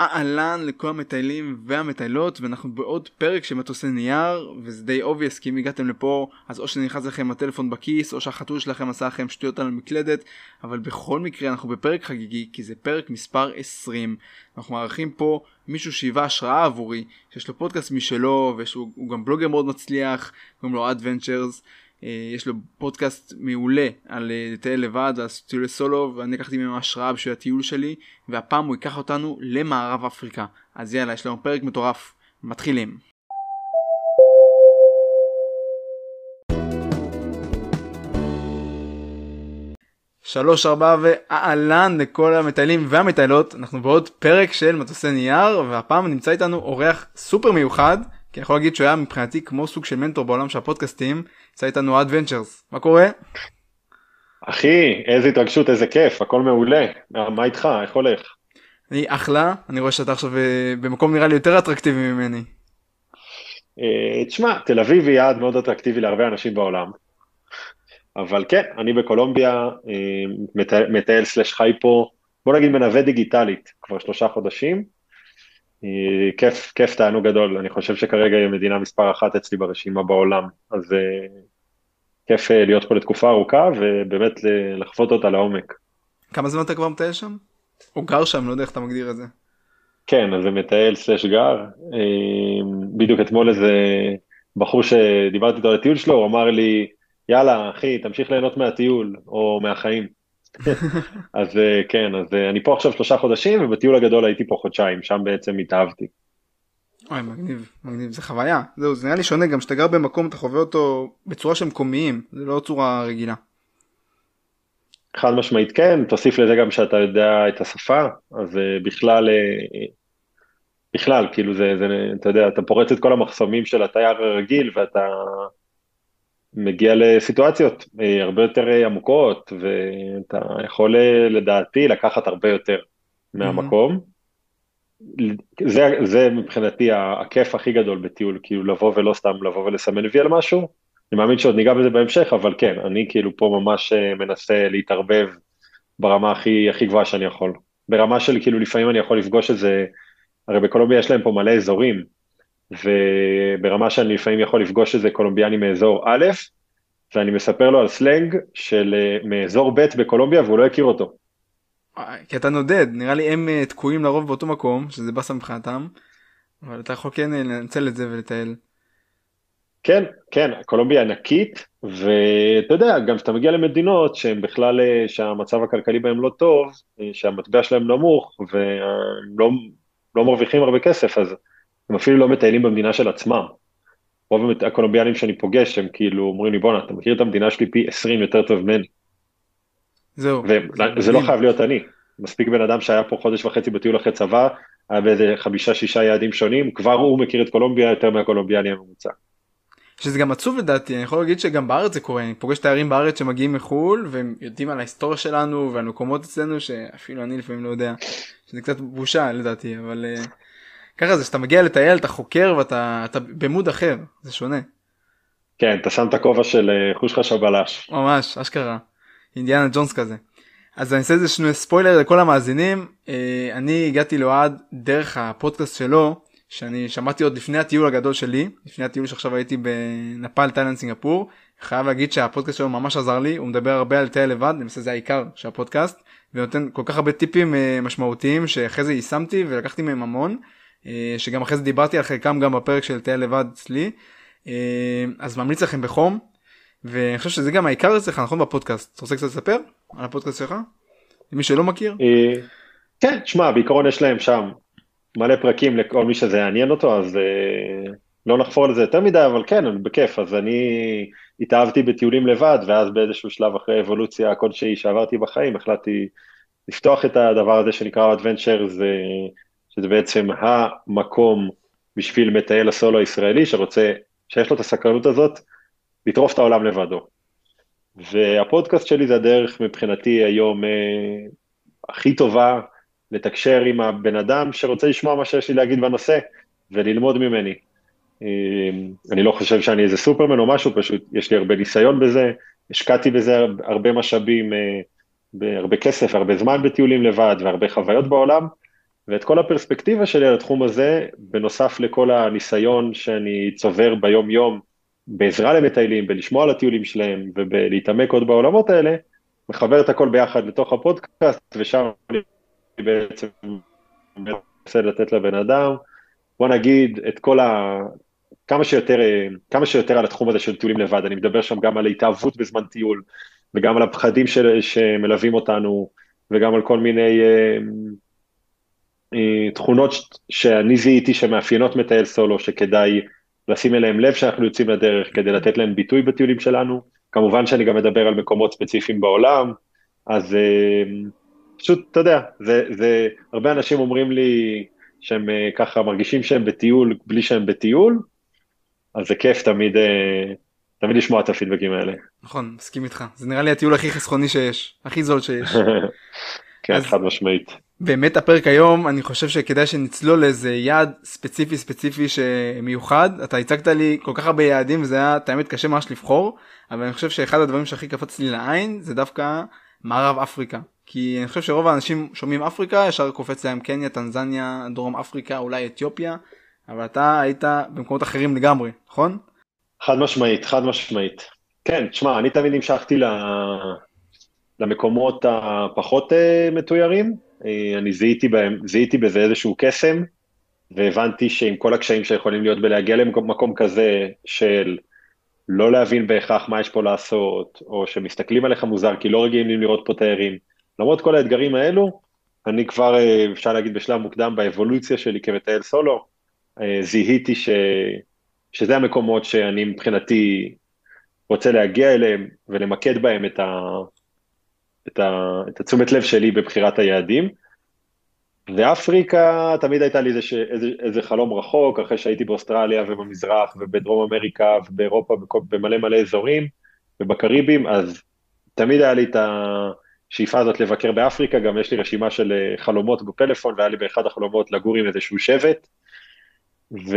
אהלן לכל המטיילים והמטיילות ואנחנו בעוד פרק של מטוסי נייר וזה די obvious כי אם הגעתם לפה אז או שנכנס לכם הטלפון בכיס או שהחתול שלכם עשה לכם שטויות על המקלדת אבל בכל מקרה אנחנו בפרק חגיגי כי זה פרק מספר 20 אנחנו מארחים פה מישהו שהיווה השראה עבורי שיש לו פודקאסט משלו והוא גם בלוגר מאוד מצליח קוראים לו אה, יש לו פודקאסט מעולה על אה, לטייל לבד ועל טיולי סולו ואני לקחתי ממנו השראה בשביל הטיול שלי והפעם הוא ייקח אותנו למערב אפריקה. אז יאללה יש לנו פרק מטורף. מתחילים. שלוש ארבע ואהלן לכל המטיילים והמטיילות. אנחנו בעוד פרק של מטוסי נייר והפעם נמצא איתנו אורח סופר מיוחד כי אני יכול להגיד שהוא היה מבחינתי כמו סוג של מנטור בעולם של הפודקאסטים, יצא איתנו אדוונצ'רס, מה קורה? אחי, איזה התרגשות, איזה כיף, הכל מעולה, מה איתך, איך הולך? אני אחלה, אני רואה שאתה עכשיו אה, במקום נראה לי יותר אטרקטיבי ממני. אה, תשמע, תל אביב היא יעד מאוד אטרקטיבי להרבה אנשים בעולם, אבל כן, אני בקולומביה, אה, מטייל סלש חי פה, בוא נגיד מנווה דיגיטלית כבר שלושה חודשים, כיף, כיף תענוג גדול, אני חושב שכרגע היא מדינה מספר אחת אצלי ברשימה בעולם, אז אה, כיף אה, להיות פה לתקופה ארוכה ובאמת לחוות אותה לעומק. כמה זמן אתה כבר מטייל שם? או גר שם, לא יודע איך אתה מגדיר את זה. כן, אז זה מטייל סלש גר. אה, בדיוק אתמול איזה בחור שדיברתי איתו על הטיול שלו, הוא אמר לי, יאללה, אחי, תמשיך ליהנות מהטיול, או מהחיים. אז אה, כן, אז אה, אני פה עכשיו שלושה חודשים, ובטיול הגדול הייתי פה חודשיים, שם בעצם התאהבתי. אוי, מגניב, מגניב, זה חוויה. זהו, זה נראה לי שונה, גם כשאתה גר במקום אתה חווה אותו בצורה שהם מקומיים, זה לא צורה רגילה. חד משמעית כן, תוסיף לזה גם שאתה יודע את השפה, אז אה, בכלל, בכלל, כאילו זה, זה, אתה יודע, אתה פורץ את כל המחסומים של התייר הרגיל, ואתה מגיע לסיטואציות אה, הרבה יותר אה, עמוקות, ואתה יכול אה, לדעתי לקחת הרבה יותר מהמקום. זה, זה מבחינתי הכיף הכי גדול בטיול, כאילו לבוא ולא סתם לבוא ולסמן וי על משהו. אני מאמין שעוד ניגע בזה בהמשך, אבל כן, אני כאילו פה ממש מנסה להתערבב ברמה הכי, הכי גבוהה שאני יכול. ברמה של כאילו לפעמים אני יכול לפגוש איזה, הרי בקולומביה יש להם פה מלא אזורים, וברמה שאני לפעמים יכול לפגוש איזה קולומביאני מאזור א', ואני מספר לו על סלנג של אה, מאזור ב' בקולומביה והוא לא הכיר אותו. כי אתה נודד, נראה לי הם אה, תקועים לרוב באותו מקום, שזה באסה מבחינתם, אבל אתה יכול כן אה, לנצל את זה ולטייל. כן, כן, קולומביה ענקית, ואתה יודע, גם כשאתה מגיע למדינות שהן בכלל, שהמצב הכלכלי בהן לא טוב, שהמטבע שלהם נמוך, והם לא, לא מרוויחים הרבה כסף, אז הם אפילו לא מטיילים במדינה של עצמם. רוב הקולומביאנים שאני פוגש הם כאילו אומרים לי בואנה אתה מכיר את המדינה שלי פי 20 יותר טוב ממני. זהו. וזה לא חייב להיות אני. מספיק בן אדם שהיה פה חודש וחצי בטיול אחרי צבא, היה באיזה חמישה שישה יעדים שונים, כבר הוא מכיר את קולומביה יותר מהקולומביאני הממוצע. שזה גם עצוב לדעתי, אני יכול להגיד שגם בארץ זה קורה, אני פוגש תיירים בארץ שמגיעים מחו"ל והם יודעים על ההיסטוריה שלנו ועל מקומות אצלנו שאפילו אני לפעמים לא יודע, שזה קצת בושה לדעתי, אבל uh, ככה זה שאתה מגיע לטייל אתה חוקר ואתה אתה במוד אחר זה שונה. כן אתה שם את הכובע של אה, חוש חש הבלש. ממש אשכרה. אינדיאנה ג'ונס כזה. אז אני אעשה איזה שני ספוילר לכל המאזינים אה, אני הגעתי לאוהד דרך הפודקאסט שלו שאני שמעתי עוד לפני הטיול הגדול שלי לפני הטיול שעכשיו הייתי בנפאל תאילנד סינגפור חייב להגיד שהפודקאסט שלו ממש עזר לי הוא מדבר הרבה על טייל לבד למעשה זה העיקר של הפודקאסט ונותן כל כך הרבה טיפים אה, משמעותיים שאחרי זה יישמתי ולקחתי מהם המון. אה, שגם אחרי זה דיברתי על חלקם גם בפרק של טייל לבד אצלי אה, אז ממליץ לכם בחום ואני חושב שזה גם העיקר אצלך נכון בפודקאסט אתה רוצה קצת לספר על הפודקאסט שלך? למי שלא מכיר? אה, כן תשמע בעיקרון יש להם שם מלא פרקים לכל מי שזה יעניין אותו אז לא נחפור על זה יותר מדי אבל כן בכיף אז אני התאהבתי בטיולים לבד ואז באיזשהו שלב אחרי אבולוציה כלשהי שעברתי בחיים החלטתי לפתוח את הדבר הזה שנקרא Adventures שזה בעצם המקום בשביל מטייל הסולו הישראלי שרוצה, שיש לו את הסקרנות הזאת, לטרוף את העולם לבדו. והפודקאסט שלי זה הדרך מבחינתי היום אה, הכי טובה לתקשר עם הבן אדם שרוצה לשמוע מה שיש לי להגיד בנושא וללמוד ממני. אה, אני לא חושב שאני איזה סופרמן או משהו, פשוט יש לי הרבה ניסיון בזה, השקעתי בזה הרבה משאבים, אה, הרבה כסף, הרבה זמן בטיולים לבד והרבה חוויות בעולם, ואת כל הפרספקטיבה שלי על התחום הזה, בנוסף לכל הניסיון שאני צובר ביום-יום בעזרה למטיילים, בלשמוע על הטיולים שלהם ובלהתעמק עוד בעולמות האלה, מחבר את הכל ביחד לתוך הפודקאסט, ושם אני בעצם מנסה לתת לבן אדם, בוא נגיד, את כל ה... כמה שיותר, כמה שיותר על התחום הזה של טיולים לבד, אני מדבר שם גם על התאהבות בזמן טיול, וגם על הפחדים של, שמלווים אותנו, וגם על כל מיני אה, תכונות שאני זיהיתי שמאפיינות מטייל סולו, שכדאי לשים אליהם לב שאנחנו יוצאים לדרך, כדי לתת להם ביטוי בטיולים שלנו. כמובן שאני גם מדבר על מקומות ספציפיים בעולם, אז אה, פשוט, אתה יודע, זה, זה, הרבה אנשים אומרים לי שהם אה, ככה מרגישים שהם בטיול בלי שהם בטיול, אז זה כיף תמיד, אה, תמיד לשמוע את הפידבקים האלה. נכון, מסכים איתך. זה נראה לי הטיול הכי חסכוני שיש, הכי זול שיש. כן. חד משמעית. באמת הפרק היום אני חושב שכדאי שנצלול לאיזה יעד ספציפי ספציפי שמיוחד אתה הצגת לי כל כך הרבה יעדים וזה היה תאמת קשה ממש לבחור אבל אני חושב שאחד הדברים שהכי קפץ לי לעין זה דווקא מערב אפריקה כי אני חושב שרוב האנשים שומעים אפריקה ישר קופץ להם קניה טנזניה דרום אפריקה אולי אתיופיה אבל אתה היית במקומות אחרים לגמרי נכון? חד משמעית חד משמעית כן תשמע אני תמיד המשכתי ל... למקומות הפחות אה, מתוירים. אה, אני זיהיתי, בהם, זיהיתי בזה איזשהו קסם, והבנתי שעם כל הקשיים שיכולים להיות בלהגיע למקום כזה של לא להבין בהכרח מה יש פה לעשות, או שמסתכלים עליך מוזר כי לא רגילים לראות פה תיירים, למרות כל האתגרים האלו, אני כבר, אה, אפשר להגיד בשלב מוקדם באבולוציה שלי כמטייל סולו, זיהיתי ש... שזה המקומות שאני מבחינתי רוצה להגיע אליהם ולמקד בהם את, ה... את, ה, את התשומת לב שלי בבחירת היעדים. ואפריקה, תמיד הייתה לי איזה, איזה, איזה חלום רחוק, אחרי שהייתי באוסטרליה ובמזרח ובדרום אמריקה ובאירופה במלא מלא אזורים ובקריבים, אז תמיד היה לי את השאיפה הזאת לבקר באפריקה, גם יש לי רשימה של אה, חלומות בפלאפון, והיה לי באחד החלומות לגור עם איזשהו שבט. ו...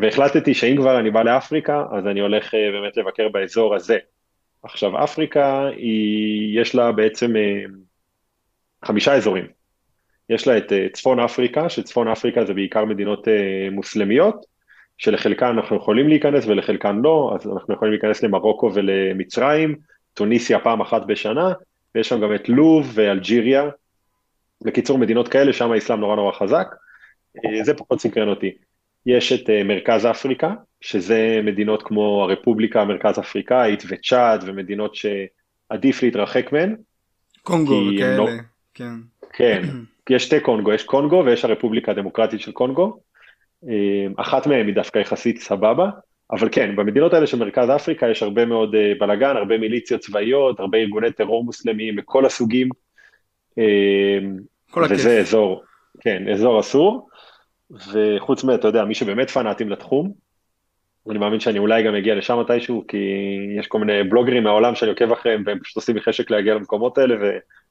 והחלטתי שאם כבר אני בא לאפריקה, אז אני הולך אה, באמת לבקר באזור הזה. עכשיו, אפריקה, היא, יש לה בעצם אה, חמישה אזורים. יש לה את אה, צפון אפריקה, שצפון אפריקה זה בעיקר מדינות אה, מוסלמיות, שלחלקן אנחנו יכולים להיכנס ולחלקן לא, אז אנחנו יכולים להיכנס למרוקו ולמצרים, טוניסיה פעם אחת בשנה, ויש שם גם את לוב ואלג'יריה. בקיצור, מדינות כאלה, שם האסלאם נורא נורא חזק. זה פחות סקרן אותי. יש את מרכז אפריקה, שזה מדינות כמו הרפובליקה המרכז אפריקאית וצ'אד ומדינות שעדיף להתרחק מהן. קונגו וכאלה, לא... כן. כן, יש שתי קונגו, יש קונגו ויש הרפובליקה הדמוקרטית של קונגו. אה, אחת מהן היא דווקא יחסית סבבה, אבל כן, במדינות האלה של מרכז אפריקה יש הרבה מאוד אה, בלאגן, הרבה מיליציות צבאיות, הרבה ארגוני טרור מוסלמיים מכל הסוגים. אה, כל וזה הכיף. אזור, כן, אזור אסור. וחוץ מזה, אתה יודע, מי שבאמת פנאטים לתחום, אני מאמין שאני אולי גם אגיע לשם מתישהו, כי יש כל מיני בלוגרים מהעולם שאני עוקב אחריהם, והם פשוט עושים לי חשק להגיע למקומות האלה,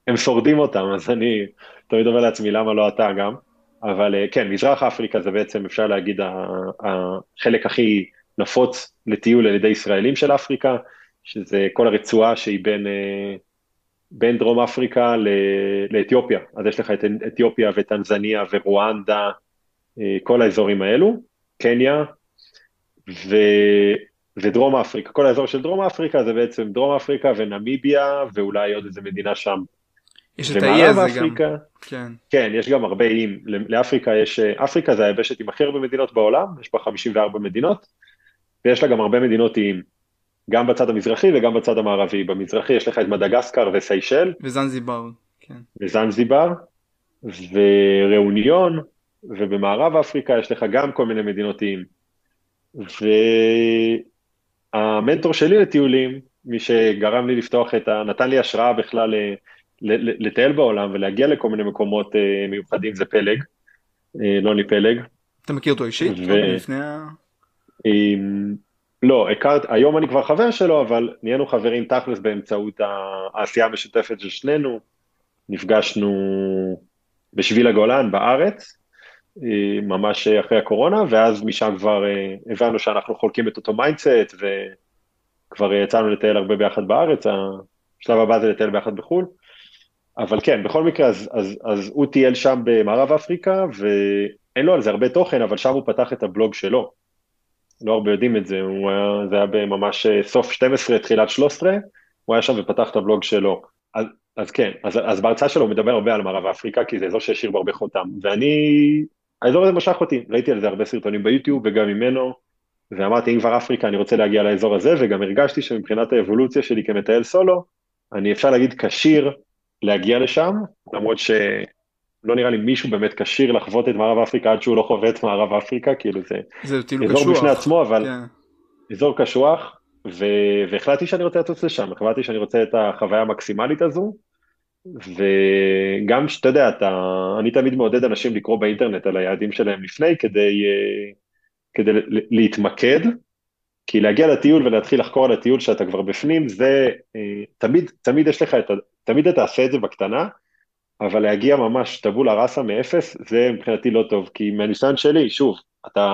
והם שורדים אותם, אז אני תמיד אומר לעצמי, למה לא אתה גם? אבל אה, כן, מזרח אפריקה זה בעצם, אפשר להגיד, החלק הכי נפוץ לטיול על ידי ישראלים של אפריקה, שזה כל הרצועה שהיא בין, אה, בין דרום אפריקה לאתיופיה. אז יש לך את אתיופיה וטנזניה ורואנדה, אה, כל האזורים האלו, קניה, ו... ודרום אפריקה, כל האזור של דרום אפריקה זה בעצם דרום אפריקה ונמיביה ואולי עוד איזה מדינה שם. יש את האי הזה אפריקה, גם. כן. כן, יש גם הרבה איים. לאפריקה יש, אפריקה זה היבשת עם הכי הרבה מדינות בעולם, יש בה 54 מדינות, ויש לה גם הרבה מדינות איים, גם בצד המזרחי וגם בצד המערבי. במזרחי יש לך את מדגסקר וסיישל. וזנזיבר, כן. וזנזיבר, וראוניון, ובמערב אפריקה יש לך גם כל מיני מדינות איים. והמנטור שלי לטיולים, מי שגרם לי לפתוח את ה... נתן לי השראה בכלל לטייל בעולם ולהגיע לכל מיני מקומות אה, מיוחדים, זה פלג, לוני אה, פלג. אתה מכיר אותו אישית? ו... לפני ה... לא, הכרת, היום אני כבר חבר שלו, אבל נהיינו חברים תכלס באמצעות העשייה המשותפת של שנינו. נפגשנו בשביל הגולן בארץ, ממש אחרי הקורונה, ואז משם כבר אה, הבנו שאנחנו חולקים את אותו mindset, וכבר יצאנו לטייל הרבה ביחד בארץ, השלב הבא זה לטייל ביחד בחו"ל. אבל כן, בכל מקרה, אז, אז, אז הוא טייל שם במערב אפריקה, ואין לו על זה הרבה תוכן, אבל שם הוא פתח את הבלוג שלו. לא הרבה יודעים את זה, היה, זה היה בממש אה, סוף 12, תחילת 13, הוא היה שם ופתח את הבלוג שלו. אז, אז כן, אז, אז בהרצאה שלו הוא מדבר הרבה על מערב אפריקה, כי זה אזור שהשאיר בו הרבה חותם. ואני, האזור הזה משך אותי, ראיתי על זה הרבה סרטונים ביוטיוב וגם ממנו, ואמרתי, אם כבר אפריקה, אני רוצה להגיע לאזור הזה, וגם הרגשתי שמבחינת האבולוציה שלי כמטייל סולו, אני אפשר להגיד כשיר להגיע לשם, למרות שלא נראה לי מישהו באמת כשיר לחוות את מערב אפריקה עד שהוא לא חווה את מערב אפריקה, כאילו זה, זה כאילו אזור קשוח. בפני עצמו, אבל כן. אזור קשוח, ו... והחלטתי שאני רוצה לטוס לשם, החלטתי שאני רוצה את החוויה המקסימלית הזו, וגם שאתה יודע, אתה... אני תמיד מעודד אנשים לקרוא באינטרנט על היעדים שלהם לפני, כדי, אה, כדי להתמקד, כי להגיע לטיול ולהתחיל לחקור על הטיול שאתה כבר בפנים, זה אה, תמיד, תמיד יש לך את ה... תמיד אתה עושה את זה בקטנה, אבל להגיע ממש טבולה ראסה מאפס, זה מבחינתי לא טוב, כי מהניסיון שלי, שוב, אתה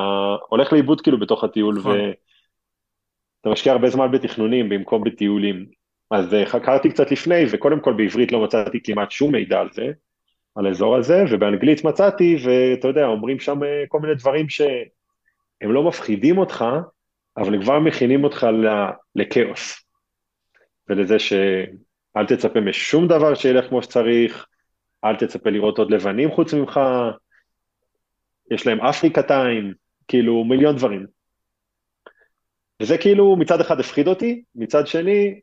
הולך לאיבוד כאילו בתוך הטיול, נכון. ואתה משקיע הרבה זמן בתכנונים במקום בטיולים. אז אה, חקרתי קצת לפני, וקודם כל בעברית לא מצאתי כמעט שום מידע על זה, על האזור הזה, ובאנגלית מצאתי, ואתה יודע, אומרים שם אה, כל מיני דברים שהם לא מפחידים אותך, אבל הם כבר מכינים אותך לכאוס. ולזה שאל תצפה משום דבר שילך כמו שצריך, אל תצפה לראות עוד לבנים חוץ ממך, יש להם אפריקה טיים, כאילו מיליון דברים. וזה כאילו מצד אחד הפחיד אותי, מצד שני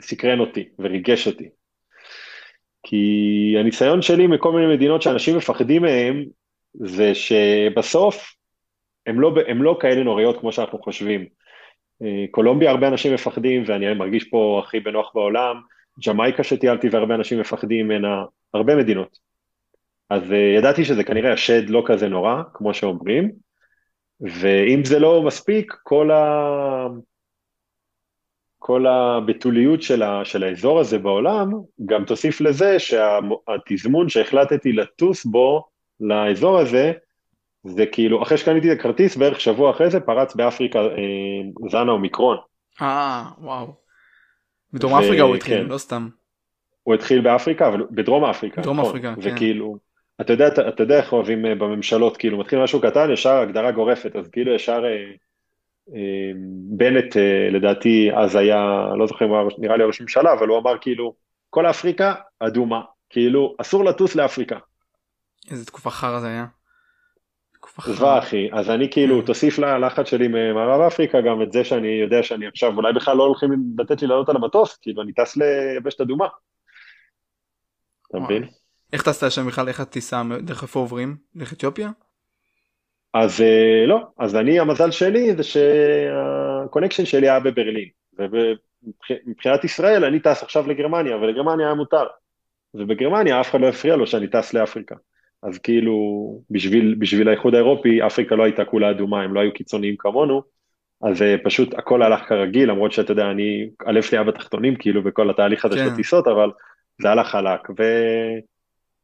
סקרן אותי וריגש אותי. כי הניסיון שלי מכל מיני מדינות שאנשים מפחדים מהם, זה שבסוף הם לא, הם לא כאלה נוראיות כמו שאנחנו חושבים. אה, קולומביה הרבה אנשים מפחדים, ואני מרגיש פה הכי בנוח בעולם, ג'מייקה שטיילתי והרבה אנשים מפחדים ממנה, הרבה מדינות. אז uh, ידעתי שזה כנראה השד לא כזה נורא, כמו שאומרים, ואם זה לא מספיק, כל, ה... כל הבתוליות של, ה... של האזור הזה בעולם, גם תוסיף לזה שהתזמון שהחלטתי לטוס בו לאזור הזה, זה כאילו, אחרי שקניתי את הכרטיס, בערך שבוע אחרי זה פרץ באפריקה אה, זן האומיקרון. אה, וואו. בדרום ו- אפריקה הוא התחיל, כן. לא סתם. הוא התחיל באפריקה, אבל בדרום אפריקה. בדרום נכון. אפריקה, כן. וכאילו, אתה יודע, אתה, אתה יודע איך אוהבים אה, בממשלות, כאילו מתחיל משהו קטן, ישר הגדרה גורפת, אז כאילו ישר אה, אה, בנט אה, לדעתי אז היה, לא זוכר אם הוא היה, נראה לי ראש ממשלה, אבל הוא אמר כאילו, כל אפריקה אדומה, כאילו אסור לטוס לאפריקה. איזה תקופה חרא זה היה. תקופה חרא. אחי, אז אני כאילו, כן. תוסיף ללחץ שלי ממערב אפריקה גם את זה שאני יודע שאני עכשיו, אולי בכלל לא הולכים לתת לי לעלות על המטוס, כאילו אני טס ליבשת אדומה. אתה. מבין? איך טסת לשם בכלל? איך הטיסה? דרך איפה עוברים? דרך אתיופיה? אז אה, לא, אז אני, המזל שלי זה שה connection שלי היה בברלין, ומבחינת ישראל אני טס עכשיו לגרמניה, ולגרמניה היה מותר, ובגרמניה אף אחד לא הפריע לו שאני טס לאפריקה. אז כאילו, בשביל, בשביל האיחוד האירופי, אפריקה לא הייתה כולה אדומה, הם לא היו קיצוניים כמונו, אז אה, פשוט הכל הלך כרגיל, למרות שאתה יודע, אני, הלב שלי היה בתחתונים, כאילו, בכל התהליך הזה של כן. הטיסות, אבל זה הלך חלק, ו...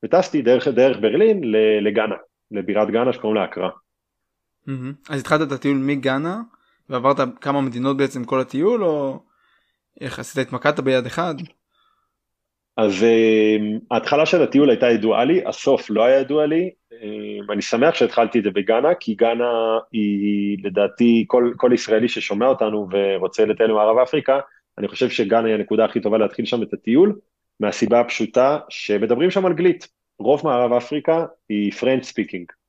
וטסתי דרך, דרך ברלין לגאנה, לבירת גאנה שקוראים לה אקרא. אז התחלת את הטיול מגאנה ועברת כמה מדינות בעצם כל הטיול או איך עשית התמקדת ביד אחד? אז אה, ההתחלה של הטיול הייתה ידועה לי, הסוף לא היה ידוע לי, אה, אני שמח שהתחלתי את זה בגאנה, כי גאנה היא לדעתי, כל, כל ישראלי ששומע אותנו ורוצה לטייל במערב אפריקה, אני חושב שגאנה היא הנקודה הכי טובה להתחיל שם את הטיול, מהסיבה הפשוטה שמדברים שם אנגלית, רוב מערב אפריקה היא French speaking.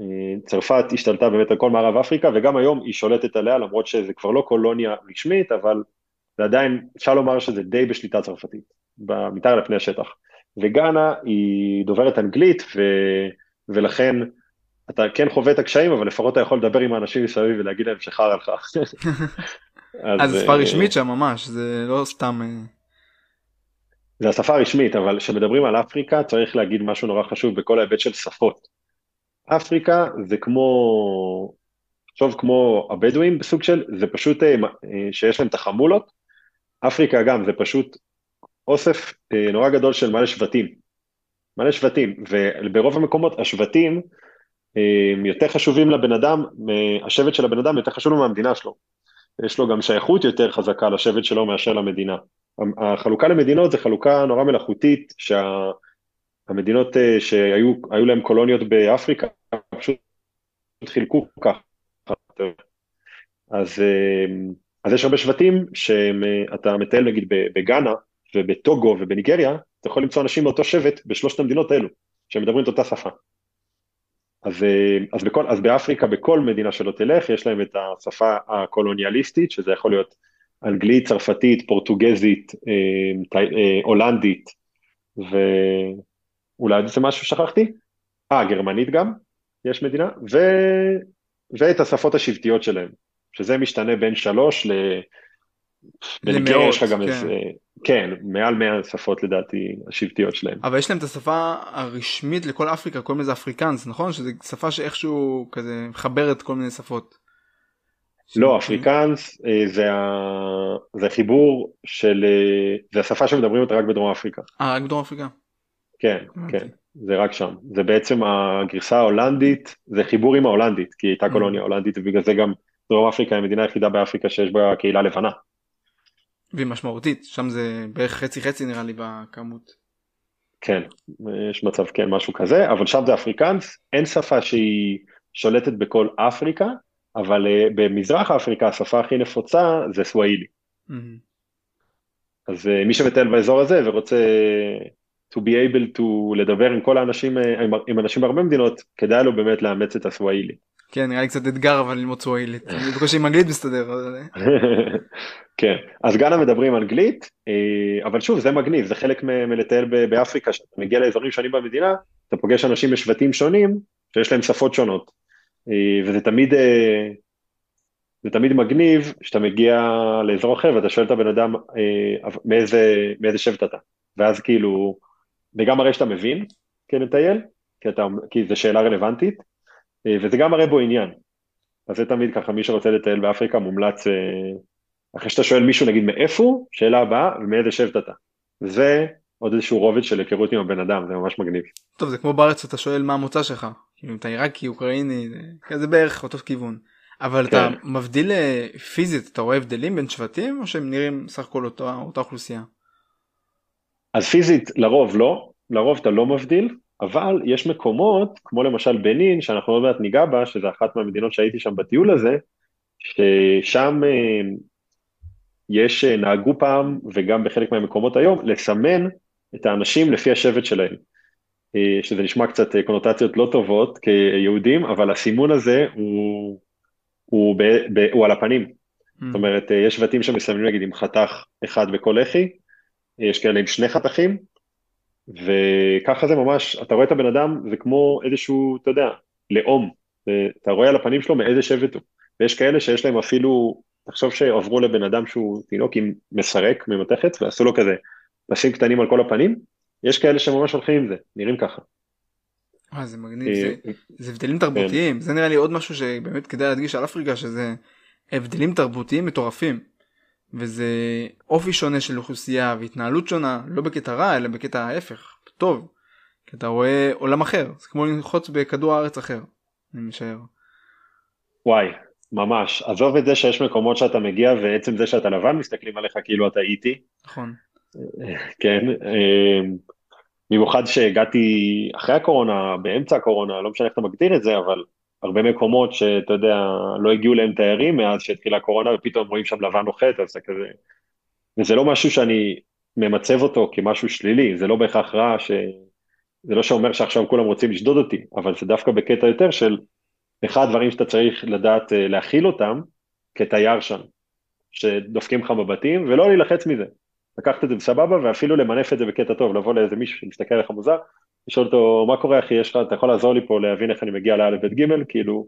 אה, צרפת השתלטה באמת על כל מערב אפריקה, וגם היום היא שולטת עליה, למרות שזה כבר לא קולוניה רשמית, אבל זה עדיין, אפשר לומר שזה די בשליטה צרפתית, מתחת לפני השטח. וגאנה היא דוברת אנגלית, ו... ולכן אתה כן חווה את הקשיים, אבל לפחות אתה יכול לדבר עם האנשים מסביב ולהגיד להם שחרא לך. אז אה, שפה רשמית שם ממש זה לא סתם אה, זה השפה הרשמית, אבל כשמדברים על אפריקה צריך להגיד משהו נורא חשוב בכל ההיבט של שפות. אפריקה זה כמו, תחשוב כמו הבדואים בסוג של, זה פשוט אה, אה, שיש להם את החמולות. אפריקה גם זה פשוט אוסף אה, נורא גדול של מלא שבטים. מלא שבטים, וברוב המקומות השבטים יותר חשובים לבן אדם, השבט של הבן אדם יותר חשוב לו מהמדינה שלו. יש לו גם שייכות יותר חזקה לשבט שלו מאשר למדינה. החלוקה למדינות זה חלוקה נורא מלאכותית, שהמדינות שה, שהיו להם קולוניות באפריקה פשוט חילקו ככה. אז, אז יש הרבה שבטים שאתה מטייל נגיד בגאנה ובטוגו ובניגריה, אתה יכול למצוא אנשים מאותו שבט בשלושת המדינות האלו, שמדברים את אותה שפה. אז, אז, בכל, אז באפריקה, בכל מדינה שלא תלך, יש להם את השפה הקולוניאליסטית, שזה יכול להיות אנגלית, צרפתית, פורטוגזית, אה, אה, הולנדית, ואולי זה משהו ששכחתי? אה, גרמנית גם, יש מדינה, ו... ואת השפות השבטיות שלהם, שזה משתנה בין שלוש ל... למאות, יש לך גם כן. איזה, כן, מעל 100 שפות לדעתי השבטיות שלהם. אבל יש להם את השפה הרשמית לכל אפריקה, קוראים לזה אפריקאנס, נכון? שזו שפה שאיכשהו כזה מחברת כל מיני שפות. לא, אפריקאנס אה, זה, ה... זה חיבור של, אה, זה השפה שמדברים אותה רק בדרום אפריקה. אה, רק בדרום אפריקה. כן. כן, זה רק שם. זה בעצם הגרסה ההולנדית, זה חיבור עם ההולנדית, כי היא הייתה Mm. קולוניה הולנדית, ובגלל זה גם דרום אפריקה היא המדינה היחידה באפריקה שיש בה קהילה לבנה. והיא משמעותית, שם זה בערך חצי חצי נראה לי בכמות. כן, יש מצב כן, משהו כזה, אבל שם זה אפריקאנס, אין שפה שהיא שולטת בכל אפריקה, אבל אה, במזרח אפריקה השפה הכי נפוצה זה סוואילי. מהמם. אז אה, מי שמטייל באזור הזה ורוצה to be able to לדבר עם כל האנשים, אה, עם, עם אנשים בהרבה מדינות, כדאי לו באמת לאמץ את הסוואילי. כן, נראה לי קצת אתגר אבל ללמוד סוואילית. אני בקושי עם אנגלית מסתדר. אבל- כן, אז גאנה מדברים אנגלית, אה, אבל שוב, זה מגניב, זה חלק מלטייל ב- באפריקה, כשאתה מגיע לאזורים שונים במדינה, אתה פוגש אנשים משבטים שונים, שיש להם שפות שונות. אה, וזה תמיד, אה, זה תמיד מגניב שאתה מגיע לאזור אחר ואתה שואל את הבן אדם אה, מאיזה, מאיזה שבט אתה. ואז כאילו, זה גם מראה שאתה מבין כמטייל, כי, אתה, כי זו שאלה רלוונטית, אה, וזה גם מראה בו עניין. אז זה תמיד ככה, מי שרוצה לטייל באפריקה מומלץ, אה, אחרי שאתה שואל מישהו נגיד מאיפה הוא, שאלה הבאה, ומאיזה שבט אתה. וזה עוד איזשהו רובד של היכרות עם הבן אדם, זה ממש מגניב. טוב זה כמו בארץ אתה שואל מה המוצא שלך. אם אתה עיראקי, אוקראיני, זה בערך אותו כיוון. אבל אתה כן. מבדיל אה, פיזית, אתה רואה הבדלים בין שבטים או שהם נראים סך הכל אותה אותה אוכלוסייה? אז פיזית לרוב לא, לרוב אתה לא מבדיל, אבל יש מקומות, כמו למשל בנין, שאנחנו עוד מעט ניגע בה, שזה אחת מהמדינות שהייתי שם בטיול הזה, ששם אה, יש, אה, נהגו פעם, וגם בחלק מהמקומות היום, לסמן את האנשים לפי השבט שלהם. אה, שזה נשמע קצת קונוטציות לא טובות כיהודים, אבל הסימון הזה הוא, הוא, ב, ב, הוא על הפנים. Mm. זאת אומרת, יש שבטים שמסמנים נגיד עם חתך אחד בכל לחי, יש כאלה עם שני חתכים, וככה זה ממש, אתה רואה את הבן אדם, זה כמו איזשהו, אתה יודע, לאום, אתה רואה על הפנים שלו מאיזה שבט הוא, ויש כאלה שיש להם אפילו, תחשוב שעברו לבן אדם שהוא תינוק עם מסרק ממתכת, ועשו לו כזה פסים קטנים על כל הפנים, יש כאלה שממש הולכים עם זה, נראים ככה. אה, זה מגניב, אה, זה, זה הבדלים תרבותיים, זה נראה לי עוד משהו שבאמת כדאי להדגיש על אפריקה שזה הבדלים תרבותיים מטורפים. וזה אופי שונה של אוכלוסייה והתנהלות שונה, לא בקטע רע אלא בקטע ההפך, טוב. כי אתה רואה עולם אחר, זה כמו לנחות בכדור הארץ אחר, אני משער. וואי, ממש. עזוב את זה שיש מקומות שאתה מגיע ועצם זה שאתה לבן מסתכלים עליך כאילו אתה איטי, נכון. כן, אה, במיוחד שהגעתי אחרי הקורונה, באמצע הקורונה, לא משנה איך אתה מגדיר את זה, אבל הרבה מקומות שאתה יודע, לא הגיעו להם תיירים מאז שהתחילה הקורונה ופתאום רואים שם לבן נוחת, אז זה כזה, וזה לא משהו שאני ממצב אותו כמשהו שלילי, זה לא בהכרח רע, ש... זה לא שאומר שעכשיו כולם רוצים לשדוד אותי, אבל זה דווקא בקטע יותר של אחד הדברים שאתה צריך לדעת אה, להכיל אותם כתייר שם, שדופקים לך בבתים ולא להילחץ מזה. לקחת את זה בסבבה ואפילו למנף את זה בקטע טוב, לבוא לאיזה מישהו שמסתכל עליך מוזר, לשאול אותו מה קורה אחי, יש לך, אתה יכול לעזור לי פה להבין איך אני מגיע לא' ב' ג', כאילו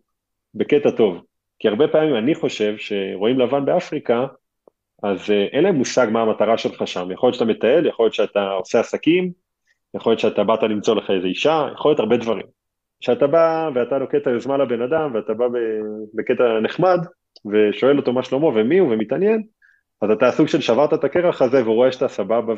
בקטע טוב. כי הרבה פעמים אני חושב שרואים לבן באפריקה, אז אה, אין להם מושג מה המטרה שלך שם, יכול להיות שאתה מטייל, יכול להיות שאתה עושה עסקים, יכול להיות שאתה באת למצוא לך איזה אישה, יכול להיות הרבה דברים. כשאתה בא ואתה נוקט היוזמה לבן אדם ואתה בא בקטע נחמד ושואל אותו מה שלמה ומי הוא ומתעניין, אז אתה סוג של שברת את הקרח הזה והוא רואה שאתה סבבה